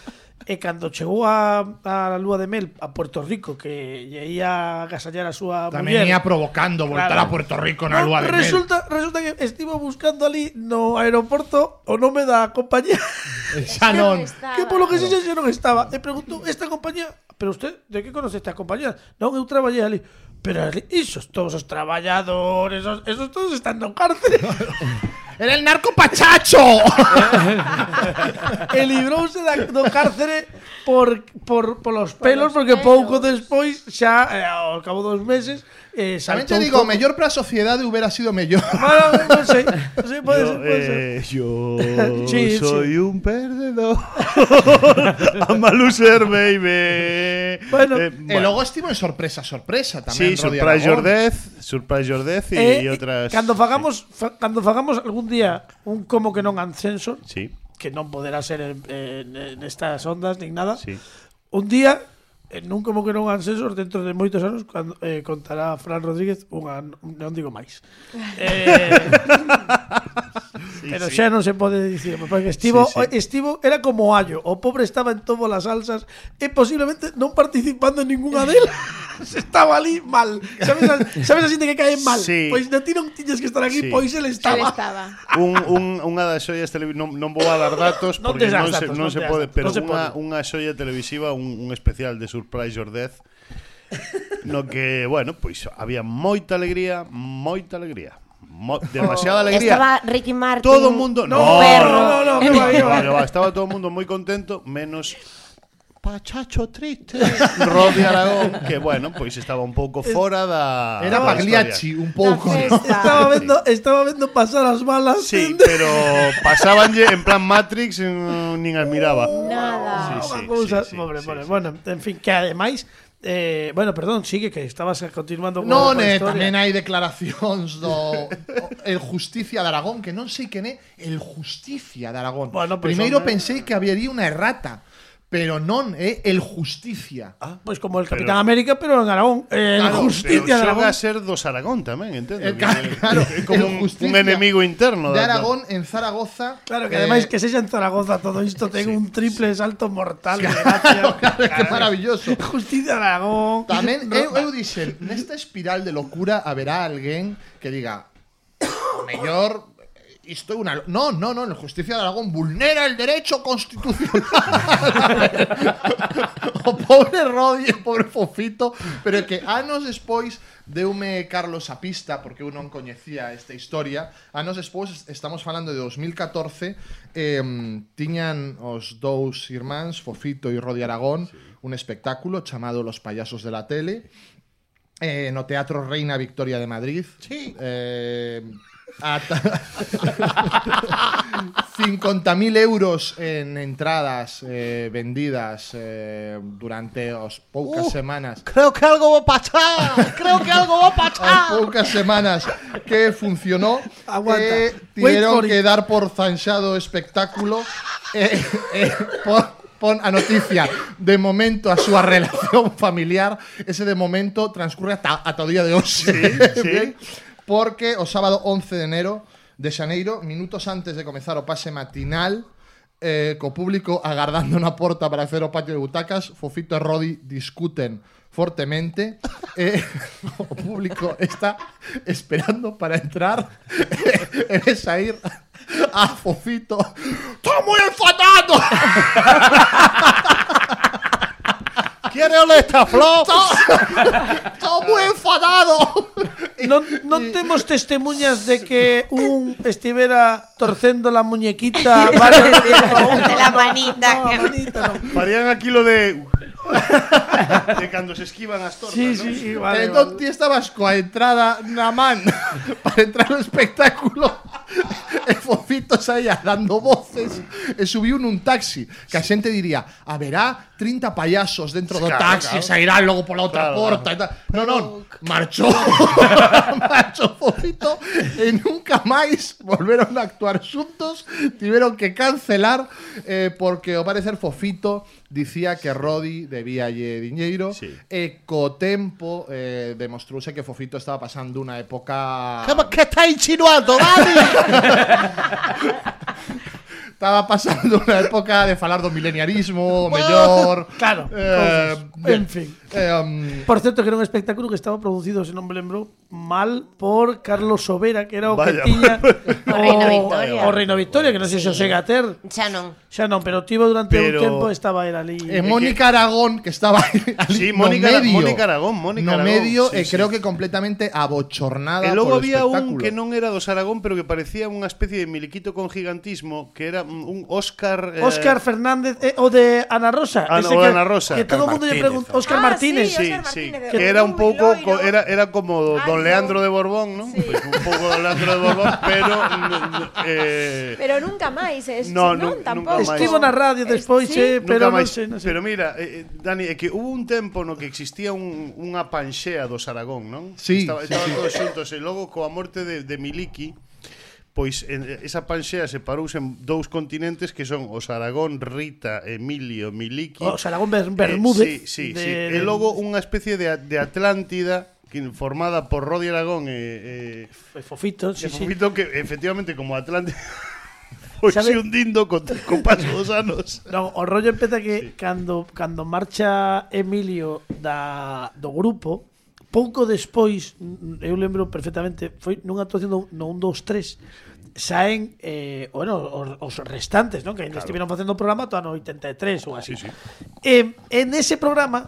Speaker 2: E cando chegou a, a lúa de mel a Puerto Rico que lle ia agasallar a súa
Speaker 8: Tamén
Speaker 2: muller,
Speaker 8: ia provocando voltar
Speaker 2: claro.
Speaker 8: a Puerto Rico na lúa de resulta, mel.
Speaker 2: Resulta que estivo buscando ali no aeroporto o nome da compañía.
Speaker 8: Xa non.
Speaker 2: Que polo que sexa xa non estaba. E preguntou esta compañía, pero usted de que conoce esta compañía? Non, eu traballei ali. Pero isos todos os traballadores, esos, esos todos están no cárcel.
Speaker 8: Era el narco pachacho.
Speaker 2: e librouse da, do cárcere por, por, polos pelos porque pouco despois xa eh, ao cabo dos meses eh, saltou
Speaker 8: te digo, mellor para a sociedade hubiera sido mellor.
Speaker 2: Bueno, non sei, non sei, pode ser, pode ser.
Speaker 5: Eh, yo
Speaker 2: Sí,
Speaker 5: soy un perdedor. a loser, baby.
Speaker 2: Bueno,
Speaker 5: Eh,
Speaker 8: E logo estivo en sorpresa, sorpresa
Speaker 5: Sí,
Speaker 8: tamén. Rodi
Speaker 5: Surprise Your. Death, Surprise Your Death y,
Speaker 2: Eh,
Speaker 5: y otras.
Speaker 2: Cando fagamos fa, cando fagamos algún día un como que non Ancensor,
Speaker 5: Sí,
Speaker 2: que non poderá ser en, en, en estas ondas nin nada.
Speaker 5: sí.
Speaker 2: Un día Eh, non como que non han dentro de moitos anos cando, eh, contará Fran Rodríguez unha, non digo máis. Eh, pero sí. xa non se pode dicir, porque estivo,
Speaker 5: sí, sí.
Speaker 2: estivo era como allo, o pobre estaba en todas as salsas e posiblemente non participando en ninguna delas. estaba ali mal. Sabes, a, sabes a xente que cae mal?
Speaker 5: Sí.
Speaker 2: Pois de ti non tiñes que estar aquí,
Speaker 5: sí.
Speaker 2: pois el estaba.
Speaker 4: Estaba.
Speaker 5: un, un, unha das xoias televisivas, non, non vou a dar datos porque non, se,
Speaker 2: datos,
Speaker 5: non, se,
Speaker 2: non
Speaker 5: se pode, pero
Speaker 2: no
Speaker 5: unha, unha xoia televisiva, un, un especial de Surprise Your Death, no que, bueno, pois había moita alegría, moita alegría. Mo demasiada oh. alegría.
Speaker 9: Estaba Ricky Martin.
Speaker 5: Todo el mundo.
Speaker 2: No,
Speaker 5: no,
Speaker 2: perro. no, no, no, no, que va,
Speaker 5: va. Estaba todo el mundo muy contento, menos Pachacho triste Rodi Aragón que bueno, pois estaba un pouco fora da
Speaker 8: Era
Speaker 5: da
Speaker 8: Pagliacci un pouco ¿no?
Speaker 2: estaba vendo estaba vendo pasar as balas
Speaker 5: Sí, pero pasábanlle en plan Matrix nin as miraba
Speaker 4: Nada
Speaker 5: sí, sí,
Speaker 2: Una cousa,
Speaker 5: sí, sí,
Speaker 2: pobre,
Speaker 5: sí,
Speaker 2: pobre.
Speaker 5: Sí.
Speaker 2: bueno, en fin, que ademais Eh, bueno, perdón, sigue que estabas continuando con
Speaker 8: Non, eh, tamén hai declaracións do El Justicia de Aragón, que non sei quen é El Justicia de Aragón.
Speaker 2: Bueno, pues
Speaker 8: Primeiro pensei que habería unha errata, pero non é el Justicia.
Speaker 2: Pois pues como el Capitán América, pero en Aragón. Eh,
Speaker 8: Claro,
Speaker 2: en Justicia de Aragón.
Speaker 5: a ser dos Aragón tamén, entendo.
Speaker 8: Eh, claro,
Speaker 5: como
Speaker 8: el
Speaker 5: un,
Speaker 8: Justicia
Speaker 5: un enemigo interno.
Speaker 8: de Aragón en Zaragoza.
Speaker 2: Claro, que
Speaker 8: eh,
Speaker 2: ademais que sexa en Zaragoza todo isto ten un triple salto mortal de
Speaker 8: Claro, claro, que maravilloso.
Speaker 2: Justicia de Aragón.
Speaker 8: Tamén eu, eu dixen, nesta espiral de locura haberá alguén que diga o mellor Esto una... No, no, no, la justicia de Aragón vulnera el derecho constitucional. o oh, pobre Rodi, pobre Fofito, pero que anos despois deume Carlos a pista, porque eu non coñecía esta historia, anos despois, estamos falando de 2014, eh, tiñan os dous irmáns, Fofito e Rodi Aragón, sí. un espectáculo chamado Los payasos de la tele, eh, no Teatro Reina Victoria de Madrid.
Speaker 5: Sí.
Speaker 8: Eh, 50.000 euros en entradas eh, vendidas eh, durante as poucas semanas
Speaker 5: Creo que algo va a pasar. Creo que algo va a
Speaker 8: as
Speaker 5: pasar.
Speaker 8: poucas semanas que funcionó
Speaker 2: Aguanta.
Speaker 8: eh,
Speaker 2: it.
Speaker 8: que dar por zanxado o espectáculo eh, eh, pon, pon a noticia de momento a súa relación familiar ese de momento transcurre ata, ata o día de hoxe
Speaker 5: sí.
Speaker 8: Bien? porque o sábado 11 de enero de Xaneiro minutos antes de comezar o pase matinal eh, co público agardando na porta para acceder ao patio de butacas Fofito e Rodi discuten fortemente eh, o público está esperando para entrar e ves sair a Fofito ¡Estoy muy enfadado!
Speaker 5: ¿Quiere oler esta flor?
Speaker 8: ¡Estoy muy enfadado!
Speaker 2: Non, non temos testemunhas de que un estivera torcendo la muñequita vale,
Speaker 9: De la manita.
Speaker 2: No, a manita no.
Speaker 5: Farían aquí lo de. de cuando se esquivan las tortas.
Speaker 2: Sí,
Speaker 5: ¿no?
Speaker 2: sí, vale,
Speaker 8: entón
Speaker 2: vale.
Speaker 8: ti estabas coa entrada na man para entrar no espectáculo e Fofito saía dando voces e subiu nun taxi que a xente diría haberá 30 payasos dentro
Speaker 5: claro,
Speaker 8: taxi
Speaker 5: claro.
Speaker 8: se luego por la otra
Speaker 5: claro,
Speaker 8: puerta y tal. No, no, marchó. marchó Fofito y nunca más volvieron a actuar juntos. Tuvieron que cancelar eh, porque, o parecer, Fofito dicía que Rodi debía lle dinero.
Speaker 5: Sí.
Speaker 8: E tempo eh, que Fofito estaba pasando una época...
Speaker 5: ¿Qué está insinuando, Dani?
Speaker 8: estaba pasando unha época de falar do mileniarismo, o mellor.
Speaker 2: Claro,
Speaker 8: Eh, bien.
Speaker 2: En fin.
Speaker 8: Eh, um,
Speaker 2: Por certo, que era un espectáculo que estaba producido, se non me lembro, mal por Carlos Sobera, que era o
Speaker 5: Vaya.
Speaker 2: que tiña
Speaker 9: O Reino Victoria.
Speaker 2: o Reino Victoria, que non sei se o chega a ter.
Speaker 9: Xa non.
Speaker 2: Xa non, pero tivo durante
Speaker 5: Pero-
Speaker 2: un tempo estaba era ali.
Speaker 8: e Mónica Aragón, que estaba ali
Speaker 5: Sí,
Speaker 8: no
Speaker 5: Mónica-
Speaker 8: medio,
Speaker 5: Mónica Aragón, Mónica
Speaker 8: no
Speaker 5: Aragón,
Speaker 8: medio,
Speaker 5: sí,
Speaker 8: e
Speaker 5: sí.
Speaker 8: creo que completamente abochornada
Speaker 5: E logo
Speaker 8: polo
Speaker 5: había un
Speaker 8: espectáculo.
Speaker 5: que non era dos Aragón, pero que parecía unha especie de miliquito con gigantismo, que era un Óscar... Eh...
Speaker 2: Óscar Fernández, eh, o de Ana Rosa.
Speaker 5: Ana,
Speaker 2: ese
Speaker 5: o
Speaker 2: que,
Speaker 5: Ana Rosa.
Speaker 2: Que todo o mundo lle pregunta... Óscar
Speaker 4: ah,
Speaker 2: Martínez.
Speaker 4: Sí,
Speaker 5: sí,
Speaker 4: Martínez,
Speaker 5: sí. Que,
Speaker 4: que
Speaker 5: era un pouco... Co, era, era como Ay, Don
Speaker 4: no.
Speaker 5: Leandro de Borbón, ¿no?
Speaker 4: Sí.
Speaker 5: Pues un pouco Don Leandro de Borbón, pero... Mm, eh,
Speaker 4: pero nunca máis. Es,
Speaker 5: no,
Speaker 4: non, tampouco.
Speaker 2: Estivo na radio despois, eh, pero non sei, non sei.
Speaker 5: Pero mira, eh, eh, Dani, é que hubo un tempo no que existía un, unha panxea dos Aragón, non?
Speaker 8: Sí,
Speaker 5: estaba,
Speaker 8: sí,
Speaker 5: estaba
Speaker 8: sí.
Speaker 5: todos xuntos e logo coa morte de, de Miliki pois en, esa panxea separouse en dous continentes que son o Aragón, Rita, Emilio, Miliki.
Speaker 2: O Aragón Ber Bermúdez.
Speaker 5: Eh, sí, sí,
Speaker 2: de...
Speaker 5: sí. E logo unha especie de, de Atlántida que formada por Rodi Aragón e, e,
Speaker 2: e Fofito,
Speaker 5: e
Speaker 2: sí,
Speaker 5: Fofito sí. que efectivamente como Atlántida Pois hundindo con, con paso dos anos.
Speaker 2: No, o rollo empeza que sí. cando cando marcha Emilio da do grupo, pouco despois, eu lembro perfectamente, foi nunha actuación do, no 1, 2, 3, saen eh, bueno, os, os restantes, non? que ainda claro. estiveron facendo o programa toda no 83 ou así.
Speaker 5: Sí, sí.
Speaker 2: Eh, en ese programa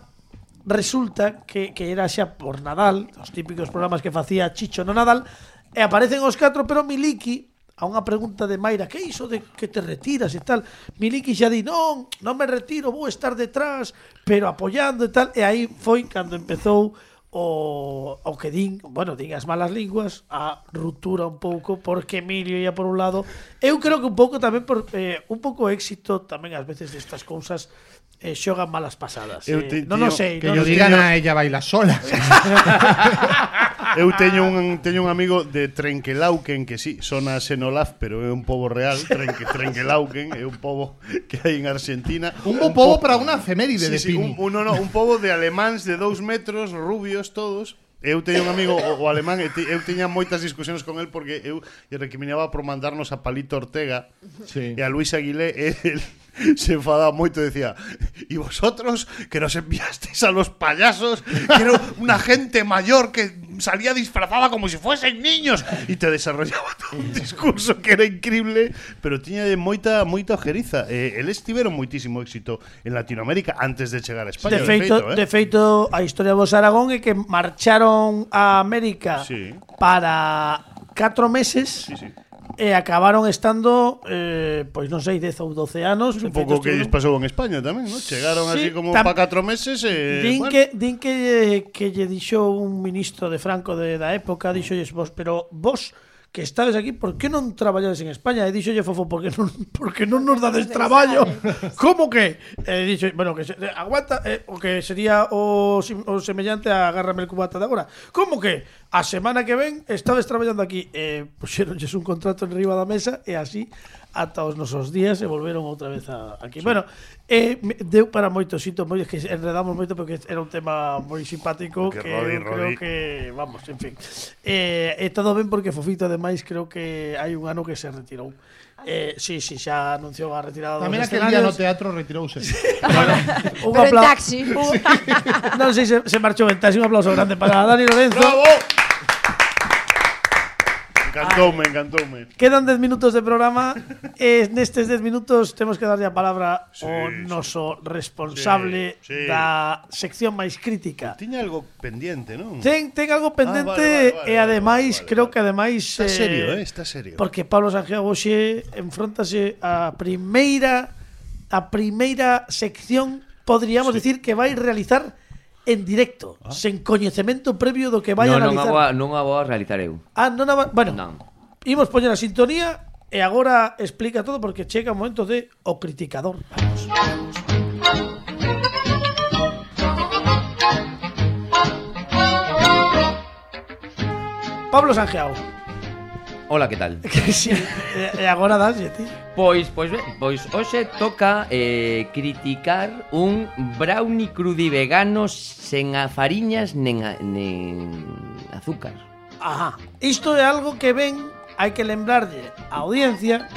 Speaker 2: resulta que, que era xa por Nadal, os típicos programas que facía Chicho no Nadal, e aparecen os catro, pero Miliki a unha pregunta de Mayra, que iso de que te retiras e tal? Miliki xa di, non, non me retiro, vou estar detrás, pero apoyando e tal. E aí foi cando empezou o, o que din, bueno, din as malas linguas, a ruptura un pouco porque Emilio ia por un lado. Eu creo que un pouco tamén por eh, un pouco éxito tamén ás veces destas cousas Eh, e xogan malas pasadas.
Speaker 5: Eu te,
Speaker 2: non o sei.
Speaker 8: Que
Speaker 2: non
Speaker 8: yo digan a ella baila sola.
Speaker 5: Eu teño un teño un amigo de Trenquelauquen que si, sí, sona a Senolaf, pero é un pobo real, Trenque, Trenquelauquen, é un pobo que hai en Argentina.
Speaker 8: Un bo pobo po para unha efeméride
Speaker 5: sí,
Speaker 8: de
Speaker 5: sí,
Speaker 8: Pini.
Speaker 5: Un, un, no, no, un pobo de alemáns de dous metros, rubios todos, Eu teño un amigo o, o alemán e te, eu tiña moitas discusións con el porque eu lle recriminaba por mandarnos a Palito Ortega
Speaker 8: sí.
Speaker 5: e a Luis Aguilé e el, se enfadaba moito e decía y vosotros que nos enviasteis a los payasos que era una gente mayor que salía disfrazada como si fuesen niños y te desarrollaba todo un discurso que era increíble, pero tiña de moita moita ojeriza. Eh, eles tiveron moitísimo éxito en Latinoamérica antes de chegar a España.
Speaker 2: De feito,
Speaker 5: eh.
Speaker 2: de feito, a historia vos Aragón é que marcharon a América
Speaker 5: Sí.
Speaker 2: para 4 meses
Speaker 5: Sí, sí.
Speaker 2: e acabaron estando eh, pois non sei, 10 ou 12 anos
Speaker 5: un pouco que lles pasou en España tamén ¿no? chegaron
Speaker 2: sí,
Speaker 5: así como para 4 meses e,
Speaker 2: din,
Speaker 5: bueno.
Speaker 2: que, din que, que lle dixo un ministro de Franco de, da época mm. dixolles vos, pero vos que estades aquí, por que non traballades en España? E dixolle Fofo, porque non, porque non nos dades traballo. Como que? E dixo, bueno, que se, aguanta, eh, o que sería o, o semellante a agárrame el cubata de agora. Como que? A semana que ven estades traballando aquí e eh, puxeronlles un contrato en riba da mesa e así ata os nosos días e volveron outra vez a, aquí. Sí. Bueno, eh, deu para moito sito, moi que enredamos moito porque era un tema moi simpático
Speaker 5: que,
Speaker 2: que
Speaker 5: Rodi,
Speaker 2: eu creo que vamos, en fin. Eh, e todo ben porque Fofito ademais creo que hai un ano que se retirou. Eh, sí, sí, xa anunciou a retirada
Speaker 8: Tamén
Speaker 2: dos
Speaker 8: aquel día no teatro retirouse. Sí.
Speaker 2: bueno, un
Speaker 4: Pero en taxi.
Speaker 2: Sí. Non sei, se, se marchou en taxi Un aplauso grande para Dani Lorenzo.
Speaker 5: Bravo. Encantoume, encantoume.
Speaker 2: Quedan 10 minutos de programa e nestes 10 minutos temos que darlle a palabra
Speaker 5: sí,
Speaker 2: ao noso responsable
Speaker 5: sí, sí.
Speaker 2: da sección máis crítica.
Speaker 5: Tiña algo pendiente, non?
Speaker 2: Ten, ten algo pendente ah,
Speaker 5: vale, vale, vale,
Speaker 2: e ademais,
Speaker 5: vale, vale.
Speaker 2: creo que ademais...
Speaker 5: Está eh, serio, eh, está serio.
Speaker 2: Porque Pablo Santiago xe enfrontase a primeira a primeira sección, podríamos sí. decir, que vai realizar en directo,
Speaker 5: ah?
Speaker 2: sen coñecemento previo do que vai
Speaker 7: no, a
Speaker 2: analizar.
Speaker 7: Non, a, non a vou a realizar eu.
Speaker 2: Ah, non a, bueno,
Speaker 7: non.
Speaker 2: imos poñer a sintonía e agora explica todo porque chega o momento de o criticador. Vamos, vamos. Pablo Sanjeao.
Speaker 7: Hola, que tal?
Speaker 2: Eh, eh, e agora dalle, ti?
Speaker 7: Pois, pois, ben, pois hoxe toca eh, criticar un brownie crudi vegano sen a fariñas nen, a, nen azúcar.
Speaker 2: Ajá. Isto é algo que ven, hai que lembrarlle a audiencia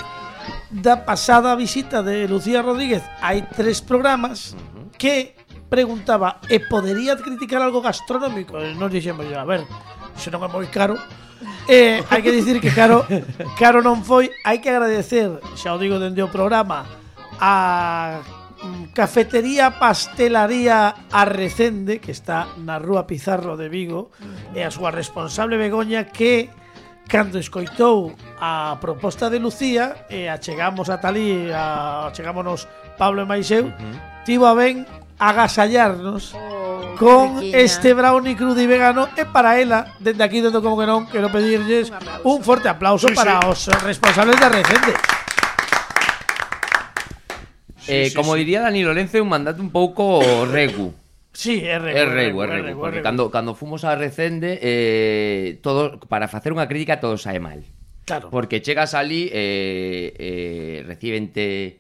Speaker 2: da pasada visita de Lucía Rodríguez. Hai tres programas uh -huh. que preguntaba e podería criticar algo gastronómico? E non dixemos, a ver, se non é moi caro, Eh, hai que dicir que Caro, Caro non foi, hai que agradecer, xa o digo dende o programa, a Cafetería Pastelaría Arrecende, que está na Rúa Pizarro de Vigo, e a súa responsable Begoña que cando escoitou a proposta de Lucía e achegamos a Talí, a, achegámonos Pablo e Maiseu, uh -huh. tivo a ben agasallarnos oh,
Speaker 4: con
Speaker 2: este brownie crudo y vegano e para ela, dende aquí, dentro como que non, quero pedirlles
Speaker 4: un,
Speaker 2: un forte aplauso
Speaker 5: sí,
Speaker 2: para
Speaker 5: sí.
Speaker 2: os responsables da Recende.
Speaker 7: Eh,
Speaker 5: sí,
Speaker 7: como
Speaker 5: sí.
Speaker 7: diría Dani Lorenzo, un mandato un pouco regu.
Speaker 2: Sí, é rego,
Speaker 7: é regu, é rego, porque cando cando fomos a Recende eh todo para facer unha crítica todo sae mal.
Speaker 2: Claro.
Speaker 7: Porque chegas ali eh eh recibente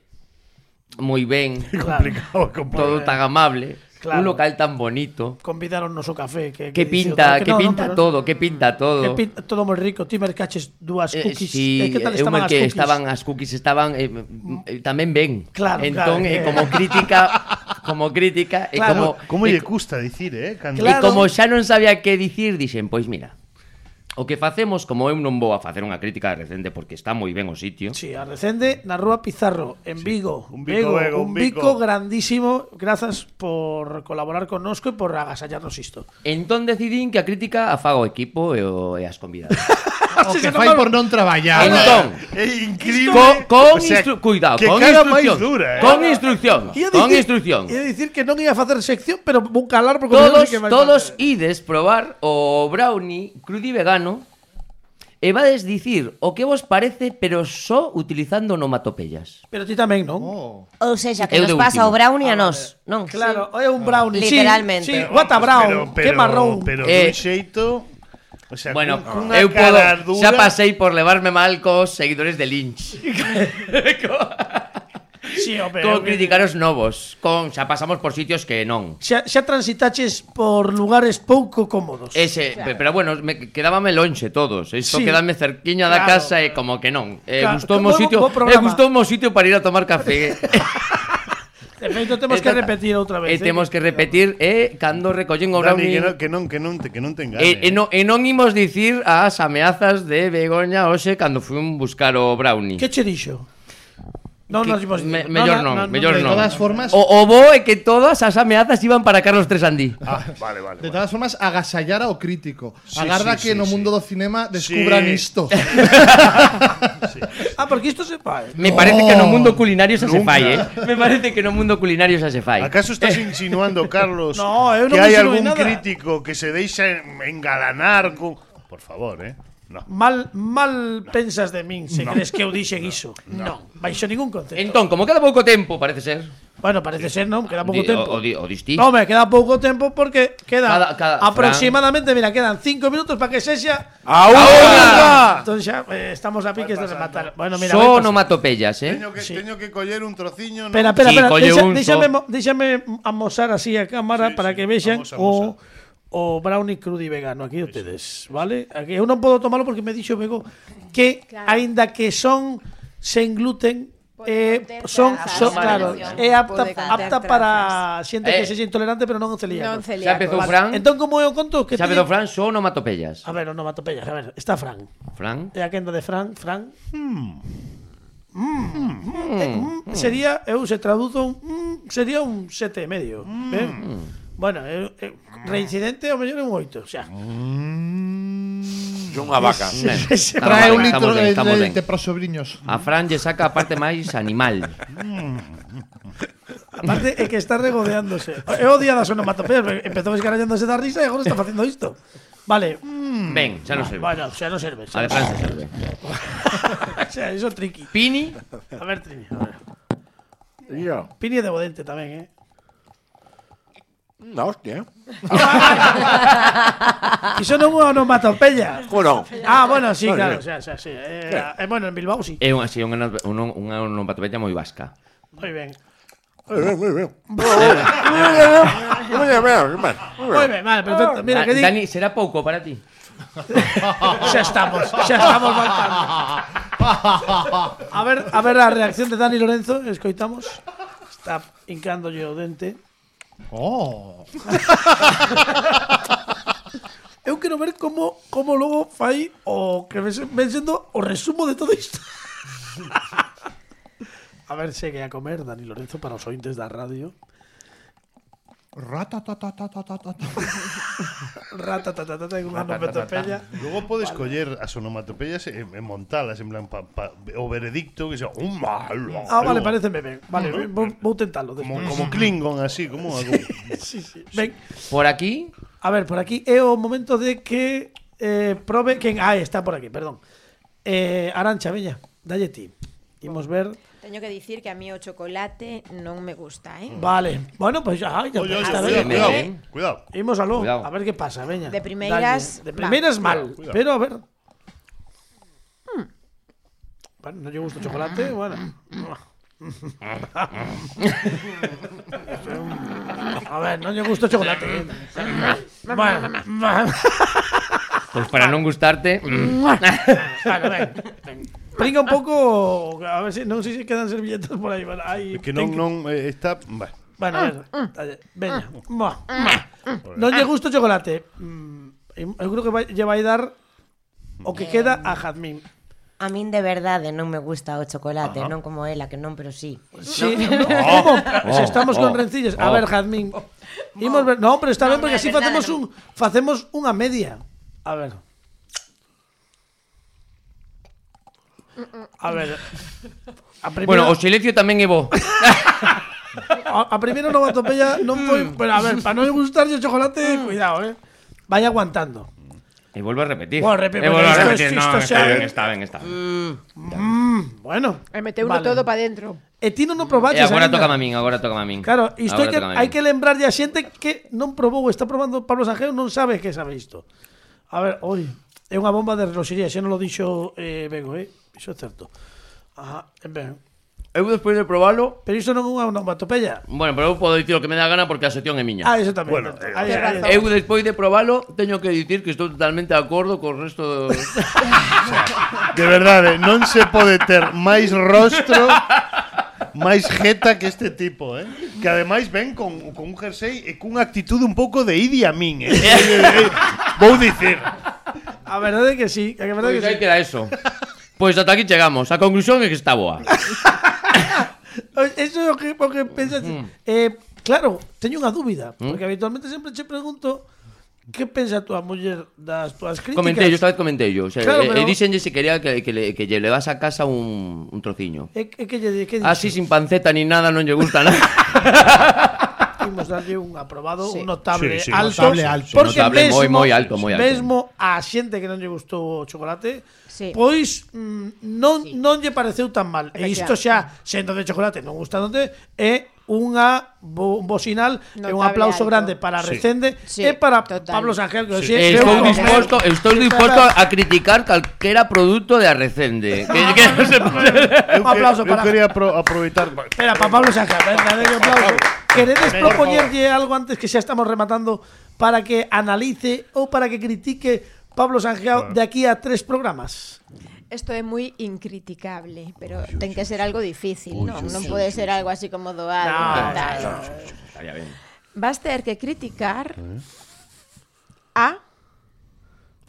Speaker 7: moi ben.
Speaker 5: Complicado, complicado.
Speaker 7: Todo tan amable.
Speaker 2: Claro.
Speaker 7: Un local tan bonito.
Speaker 2: Convidaronnos o café. Que,
Speaker 7: que, pinta,
Speaker 2: que,
Speaker 7: que
Speaker 2: no,
Speaker 7: pinta no,
Speaker 2: pero,
Speaker 7: todo, que pinta todo.
Speaker 2: Que pinta todo moi rico. Ti mercaches dúas
Speaker 7: eh,
Speaker 2: cookies.
Speaker 7: Eh,
Speaker 2: si, eh, que tal estaban as
Speaker 7: que
Speaker 2: cookies?
Speaker 7: estaban as cookies estaban eh, eh, tamén ben.
Speaker 2: Claro,
Speaker 7: entón,
Speaker 2: claro,
Speaker 7: eh, como crítica como crítica eh,
Speaker 2: claro.
Speaker 7: e
Speaker 5: como
Speaker 7: como
Speaker 5: lle eh, custa dicir, eh, cando...
Speaker 2: claro.
Speaker 7: como xa non sabía que dicir, dixen, pois mira, O que facemos, como eu non vou a facer unha crítica a Recende porque está moi ben o sitio.
Speaker 2: Sí, a Recende na Rúa Pizarro, en sí. Vigo.
Speaker 5: Un bico, Vigo,
Speaker 2: Vigo,
Speaker 5: un,
Speaker 2: bico.
Speaker 5: bico
Speaker 2: grandísimo. Grazas por colaborar connosco e por agasallarnos isto.
Speaker 7: Entón decidín que a crítica a fago equipo e, o, e as convidadas.
Speaker 8: o que fai por non traballar.
Speaker 7: Entón,
Speaker 5: é eh, eh, increíble.
Speaker 7: Co, con
Speaker 5: o sea,
Speaker 7: cuidado,
Speaker 5: que
Speaker 7: con instrucción.
Speaker 5: Dura, eh?
Speaker 7: Con instrucción.
Speaker 2: Dicir,
Speaker 7: con instrucción.
Speaker 2: Ia dicir que non ia facer sección, pero vou calar porque
Speaker 7: todos,
Speaker 2: que vai
Speaker 7: todos
Speaker 2: mal.
Speaker 7: ides probar o brownie crudi vegano E vades dicir o que vos parece, pero só utilizando onomatopeyas.
Speaker 2: Pero ti tamén, non?
Speaker 8: Oh.
Speaker 9: Ou seja, que
Speaker 7: Eu
Speaker 9: nos pasa
Speaker 7: último.
Speaker 9: o brownie a ah, nós, non?
Speaker 2: Claro, sí. é un brownie.
Speaker 9: Literalmente.
Speaker 2: Sí, sí. What a brown, pero, pero, que marrón.
Speaker 5: Pero
Speaker 7: eh,
Speaker 5: dun xeito O sea,
Speaker 7: bueno,
Speaker 5: cun,
Speaker 7: eu podo,
Speaker 5: dura...
Speaker 7: xa pasei por levarme mal cos seguidores de Lynch.
Speaker 2: sí, hombre,
Speaker 7: con criticar os novos, con xa pasamos por sitios que non.
Speaker 2: Xa, xa transitaches por lugares pouco cómodos.
Speaker 7: Ese, claro. pero bueno, me quedábame lonxe todos. Isto
Speaker 2: sí.
Speaker 7: quedame cerquiña
Speaker 2: claro.
Speaker 7: da casa e como que non. Eh,
Speaker 2: claro.
Speaker 7: gustoume o sitio, eh, gustoume o sitio para ir a tomar café.
Speaker 2: De feito, temos que repetir outra vez. E eh,
Speaker 7: temos que repetir eh, cando recollen o
Speaker 5: Dani,
Speaker 7: brownie.
Speaker 5: Que, no, que non, que non, te, que non te engane.
Speaker 7: E, e, eh, no, e non imos dicir as ameazas de Begoña hoxe cando fui buscar o brownie.
Speaker 2: Que che dixo? Non nos imos
Speaker 7: me, Mellor non, non,
Speaker 8: mellor
Speaker 7: non.
Speaker 8: De todas formas...
Speaker 7: O, o bo é que todas as ameazas iban para Carlos Tresandí.
Speaker 5: Ah, ah vale, vale.
Speaker 8: De todas formas, agasallar ao crítico.
Speaker 5: Sí,
Speaker 8: Agarda
Speaker 5: sí,
Speaker 8: que
Speaker 5: sí,
Speaker 8: no mundo sí. do cinema descubran
Speaker 5: sí.
Speaker 8: isto. sí.
Speaker 2: Ah, porque isto se fai.
Speaker 7: Me parece que no mundo culinario xa se fai, eh. Me parece que no mundo culinario xa se fai.
Speaker 5: Acaso estás insinuando, Carlos,
Speaker 2: no, eu non
Speaker 5: que hai algún
Speaker 2: nada.
Speaker 5: crítico que se deixa engalanar con... Por favor, eh. No.
Speaker 2: Mal, mal pensas de min se crees que eu dixen iso. Non, baixo ningún concepto.
Speaker 7: Entón, como queda pouco tempo, parece ser.
Speaker 2: Bueno, parece ser, non? Queda pouco
Speaker 7: Di-
Speaker 2: tempo.
Speaker 7: O, o, o distí.
Speaker 2: No, me queda pouco tempo porque queda
Speaker 7: Cada- cada-
Speaker 2: aproximadamente, mira, quedan 5 minutos para que sexa
Speaker 3: ¡A
Speaker 2: unha. Entón xa eh, estamos a piques de rematar. Bueno, mira,
Speaker 7: Son
Speaker 2: pasando.
Speaker 7: onomatopeyas, eh.
Speaker 5: Teño que, teño que coller un trociño, ¿no?
Speaker 2: Espera, espera,
Speaker 7: Sí,
Speaker 2: espera,
Speaker 7: colle
Speaker 2: deixa,
Speaker 7: un
Speaker 2: déxame,
Speaker 7: só.
Speaker 2: mo- déxame amosar así a cámara
Speaker 5: Sí,
Speaker 2: para
Speaker 5: sí,
Speaker 2: que vexan o. o brownie crudo e vegano aquí o tedes, vale? Aquí eu non podo tomalo porque me dixo Bego que
Speaker 4: claro.
Speaker 2: aínda que son sen gluten eh, son, son claro, é apta apta para xente
Speaker 7: eh.
Speaker 2: que sexa intolerante pero non celíaco.
Speaker 4: Non celíaco.
Speaker 7: Xa empezou
Speaker 2: vale.
Speaker 7: Fran.
Speaker 2: Entón como eu conto que
Speaker 7: Xa empezou Fran só onomatopeyas.
Speaker 2: A ver, onomatopeyas, a ver, está Fran.
Speaker 7: Fran.
Speaker 2: Eh, é a quenda de Fran, Fran. Mm, mm, mm, eh, mm, sería, eu se traduzo, mm, sería un sete e medio. Mm. Ben? Bueno, eu, eu, reincidente ao mellor é un oito, xa.
Speaker 3: Mm. Unha vaca.
Speaker 7: Ben.
Speaker 8: Trae un litro de leite para os sobrinhos.
Speaker 7: A Fran lle saca a parte máis animal. Mm.
Speaker 2: Aparte, é que está regodeándose. É o día das onomatopeas, empezou escarallándose da risa e agora está facendo isto. Vale. Mm.
Speaker 7: Ben, xa non serve.
Speaker 2: Bueno, xa non serve. Xa.
Speaker 7: de Fran, xa serve.
Speaker 2: xa, iso tricky.
Speaker 7: Pini.
Speaker 2: A ver, Trini, a ver.
Speaker 3: Yo.
Speaker 2: Pini é de Bodente tamén, eh?
Speaker 3: Mm, na hostia.
Speaker 2: Iso non é unha onomatopeya.
Speaker 3: Como non?
Speaker 2: Ah, bueno, sí, claro,
Speaker 3: o
Speaker 2: sea, o sí. Eh, eh, bueno, en Bilbao sí.
Speaker 7: É unha, sí, unha, unha, unha onomatopeya moi vasca.
Speaker 2: Moi ben.
Speaker 3: Muy bien, muy bien. Muy bien, muy bien, muy bien.
Speaker 2: vale, perfecto.
Speaker 7: Ah, mira,
Speaker 2: que di...
Speaker 7: Dani, será pouco para ti.
Speaker 2: xa estamos, xa estamos faltando. A ver, a ver a reacción de Dani Lorenzo, escoitamos. Está hincándolle o dente.
Speaker 8: Oh.
Speaker 2: Eu quero ver como como logo fai o que ven sendo o resumo de todo isto. a ver, segue a comer Dani Lorenzo para os ointes da radio. Ratatatata é unha onomatopeya.
Speaker 5: Logo podes vale. coller as onomatopeyas e, e montalas en plan pa, pa, o veredicto que sea un malo.
Speaker 2: Ah, vale, pareceme ben. Vale, vou, tentalo despois.
Speaker 5: Como, como Klingon así, como algo.
Speaker 2: sí, sí, sí. Ben.
Speaker 7: Por aquí?
Speaker 2: A ver, por aquí é o momento de que eh, probe quen ah, está por aquí, perdón. Eh, Arancha, veña, dalle ti. Imos ver
Speaker 4: Teño que dicir que a mí o chocolate non me gusta, eh? Mm.
Speaker 2: Vale. Bueno, pois pues ay, hai
Speaker 5: que oye,
Speaker 2: está
Speaker 5: cuidado, cuidado,
Speaker 7: eh?
Speaker 5: cuidado.
Speaker 2: Imos aló,
Speaker 7: Cuidado.
Speaker 2: a ver que pasa, veña.
Speaker 4: De primeiras,
Speaker 2: Dalle. De primeiras va. mal,
Speaker 5: Cuidado.
Speaker 2: pero a ver. Mm. Bueno, no lle gusta o chocolate, bueno. A ver, non lle gusta o chocolate. bueno, bueno,
Speaker 7: Pois para non gustarte, mm.
Speaker 2: Claro, ven, ven. Pringa un pouco, a ver se non sei se quedan servilletas por aí, bueno, aí
Speaker 5: que non non eh, está, bah.
Speaker 2: Bueno, a ver, veña. Buah. Non lle gusta o chocolate. Mm, Eu creo que vai, lle vai dar o que mm. queda a Jazmín.
Speaker 9: A min de verdade eh, non me gusta o chocolate, non como ela, que non, pero sí.
Speaker 2: Sí, no, oh, como? Oh, se estamos con
Speaker 7: oh,
Speaker 2: rencillas. A ver, Jazmín. Imos ver, non, pero está ben porque así facemos un facemos unha media. A ver. A ver. A primeira,
Speaker 7: bueno, o silencio tamén é bo.
Speaker 2: a, a primeira onomatopeya non foi, pero a ver, para non gustarlle o chocolate, cuidado, eh. Vai aguantando.
Speaker 7: E volvo a repetir.
Speaker 2: Bueno, repe-
Speaker 7: E volvo a repetir. No, está ben, está ben, está ben.
Speaker 2: Mm, bueno.
Speaker 4: E meteuno
Speaker 2: Vale.
Speaker 4: todo para dentro.
Speaker 2: E ti non o
Speaker 7: E
Speaker 2: probaches
Speaker 7: agora
Speaker 2: aínda.
Speaker 7: toca a min, agora toca a min.
Speaker 2: Claro, isto
Speaker 7: Agora
Speaker 2: que, hai que lembrarlle a xente que non probou, está probando Pablo Sanjeo, non sabe que sabe isto. A ver, oi, é unha bomba de reloxería, xa non lo dixo eh, Bego, eh? Iso é certo. Ajá, ben.
Speaker 7: Eu despois de probalo...
Speaker 2: Pero iso non é unha onomatopeya.
Speaker 7: Bueno, pero eu podo dicir o que me dá gana porque a sección é miña.
Speaker 2: Ah, iso tamén.
Speaker 5: Bueno, eh,
Speaker 2: aí,
Speaker 4: eh,
Speaker 2: eh,
Speaker 7: eu despois de probalo teño que dicir que estou totalmente de acordo co resto... De...
Speaker 5: de verdade, non se pode ter máis rostro máis jeta que este tipo, eh? Que ademais ven con, con un jersey e cunha actitude un pouco de Idi Amin, eh? vou dicir.
Speaker 2: A verdade é que sí, a verdade
Speaker 7: pois
Speaker 2: que sí.
Speaker 7: queda eso. Pois ata aquí chegamos. A conclusión é que está boa.
Speaker 2: eso é o que, o que pensas. Eh, claro, teño unha dúbida, ¿Mm? porque habitualmente sempre che pregunto que pensa a tua muller das túas críticas?
Speaker 7: Comentei, esta vez comentei yo. O sea,
Speaker 2: claro,
Speaker 7: e,
Speaker 2: pero...
Speaker 7: Eh, e dixenlle se quería que, que, le, que lle levas a casa un, un trociño.
Speaker 2: Eh, e, e que lle que dixen?
Speaker 7: Así sin panceta ni nada non lle gusta nada.
Speaker 2: imos darlle un aprobado
Speaker 4: sí.
Speaker 2: un notable
Speaker 5: sí, sí,
Speaker 2: alto,
Speaker 8: notable alto.
Speaker 2: Porque
Speaker 7: notable
Speaker 2: mesmo,
Speaker 7: moi, moi alto, moi alto.
Speaker 2: Mesmo a xente que non lle gustou o chocolate,
Speaker 4: sí.
Speaker 2: pois mm, non
Speaker 4: sí.
Speaker 2: non lle pareceu tan mal. E isto xa, sendo de chocolate, non gustándote, é unha bo, un bocinal Notable e un aplauso
Speaker 4: alto.
Speaker 2: grande para Recende
Speaker 4: sí.
Speaker 2: e para
Speaker 4: total.
Speaker 2: Pablo Sangel que
Speaker 7: sí.
Speaker 2: sí.
Speaker 7: estou disposto, estou disposto a criticar calquera produto de Arrecende. que, que ah, no
Speaker 5: se
Speaker 2: un aplauso para
Speaker 5: Eu quería apro aproveitar.
Speaker 2: Espera, para Pablo Sangel, un aplauso. Queredes propoñerlle algo antes que xa estamos rematando para que analice ou para que critique Pablo Sangeao bueno. de aquí a tres programas.
Speaker 4: Esto é moi incriticable, pero ten que ser algo difícil, non? Non pode ser algo así como doado,
Speaker 2: No,
Speaker 4: tal.
Speaker 7: Estaría ben.
Speaker 4: Vas ter que criticar a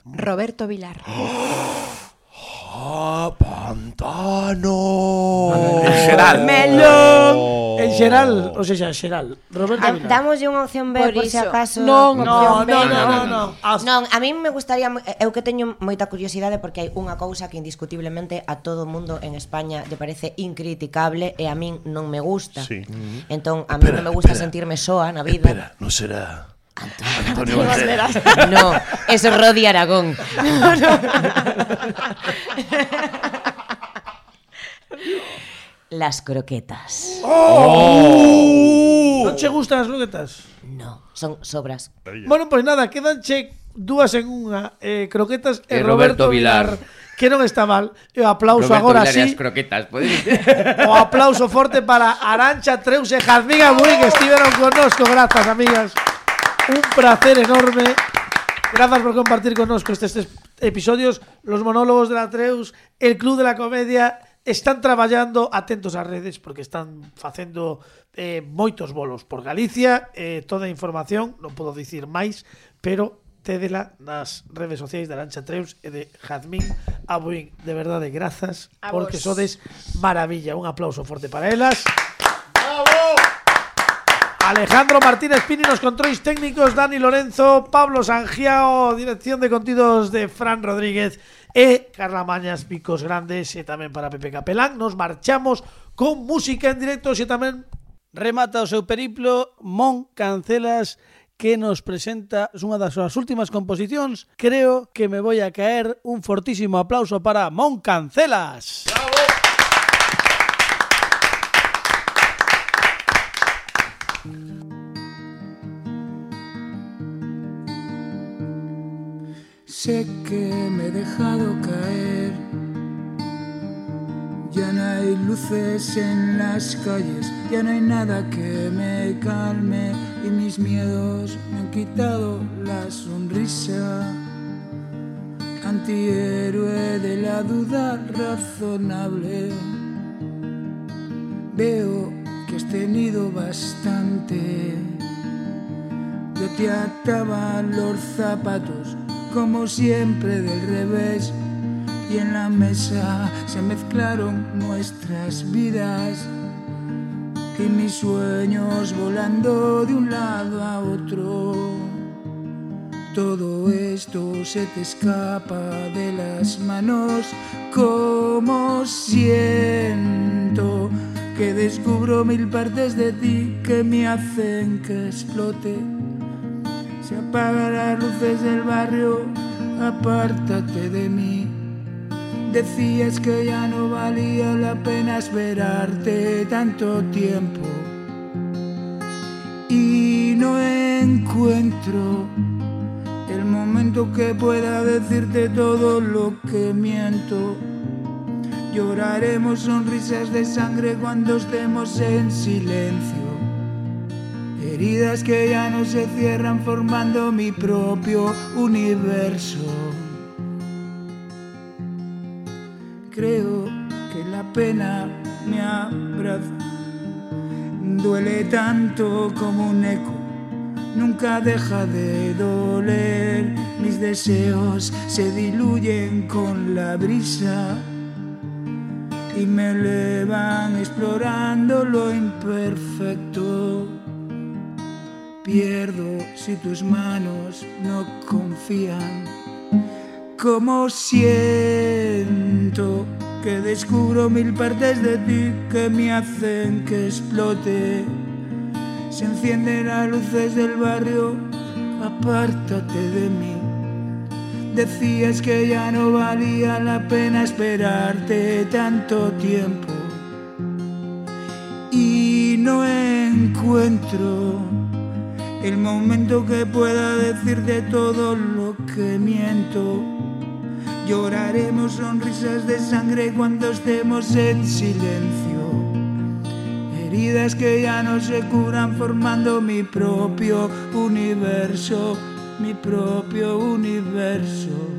Speaker 4: Roberto Vilar.
Speaker 6: Oh, pantano!
Speaker 3: En xeral.
Speaker 2: Melón! En xeral, ou seja, xeral. Roberto
Speaker 9: Ah, Aguilar. Unha opción B
Speaker 4: por,
Speaker 9: Por si
Speaker 4: iso.
Speaker 9: acaso.
Speaker 2: Non,
Speaker 9: opción
Speaker 2: non,
Speaker 9: B.
Speaker 2: non, non, non, non. As-
Speaker 9: Non, a min me gustaría mo- eu que teño moita curiosidade porque hai unha cousa que indiscutiblemente a todo o mundo en España lle parece incriticable e a min non me gusta.
Speaker 5: Sí.
Speaker 9: Entón a min
Speaker 6: Espera,
Speaker 9: non me gusta
Speaker 6: espera.
Speaker 9: sentirme soa na vida.
Speaker 6: Espera, non será Antonio Banderas.
Speaker 9: No, es Rodi Aragón. Las croquetas.
Speaker 2: Non che gustan as croquetas?
Speaker 9: No, son sobras.
Speaker 2: Bueno, pois nada, quedanche dúas en unha, eh, croquetas e,
Speaker 7: E Roberto
Speaker 2: Roberto, Vilar.
Speaker 7: Vilar.
Speaker 2: Que non está mal. E o aplauso
Speaker 7: Roberto
Speaker 2: agora
Speaker 7: Vilar e
Speaker 2: sí.
Speaker 7: as croquetas, podes
Speaker 2: O aplauso forte para Arancha Treus e Jazmín Abuí que estiveron connosco. Grazas, amigas. un placer enorme. Gracias por compartir con nosotros estos episodios, los monólogos de la Treus, el Club de la Comedia. Están traballando atentos ás redes porque están facendo eh, moitos bolos por Galicia. Eh, toda a información, non podo dicir máis, pero tédela nas redes sociais de Arancha Treus e de Jazmín Abuín. De verdade, grazas, porque sodes maravilla. Un aplauso forte para elas. Bravo! Alejandro Martínez Pini los controles técnicos, Dani Lorenzo, Pablo Sangiao, dirección de contidos de Fran Rodríguez e Carla Mañas Picos Grandes e tamén para Pepe Capelán. Nos marchamos con música en directo e tamén remata o seu periplo Mon Cancelas que nos presenta unha das súas últimas composicións. Creo que me voy a caer un fortísimo aplauso para Mon Cancelas. ¡Bravo!
Speaker 11: Sé que me he dejado caer. Ya no hay luces en las calles, ya no hay nada que me calme y mis miedos me han quitado la sonrisa. Antihéroe de la duda razonable. Veo que has tenido bastante. Yo te ataba los zapatos como siempre del revés y en la mesa se mezclaron nuestras vidas y mis sueños volando de un lado a otro. Todo esto se te escapa de las manos como siento que descubro mil partes de ti que me hacen que explote. Se apagan las luces del barrio, apártate de mí. Decías que ya no valía la pena esperarte tanto tiempo. Y no encuentro el momento que pueda decirte todo lo que miento. Lloraremos sonrisas de sangre cuando estemos en silencio. Heridas que ya no se cierran formando mi propio universo. Creo que la pena me abraza duele tanto como un eco. Nunca deja de doler, mis deseos se diluyen con la brisa y me elevan explorando lo imperfecto. Pierdo si tus manos no confían. Como siento que descubro mil partes de ti que me hacen que explote. Se encienden las luces del barrio, apártate de mí. Decías que ya no valía la pena esperarte tanto tiempo. Y no encuentro el momento que pueda decirte todo lo que miento. Lloraremos sonrisas de sangre cuando estemos en silencio. Heridas que ya no se curan formando mi propio universo, mi propio universo.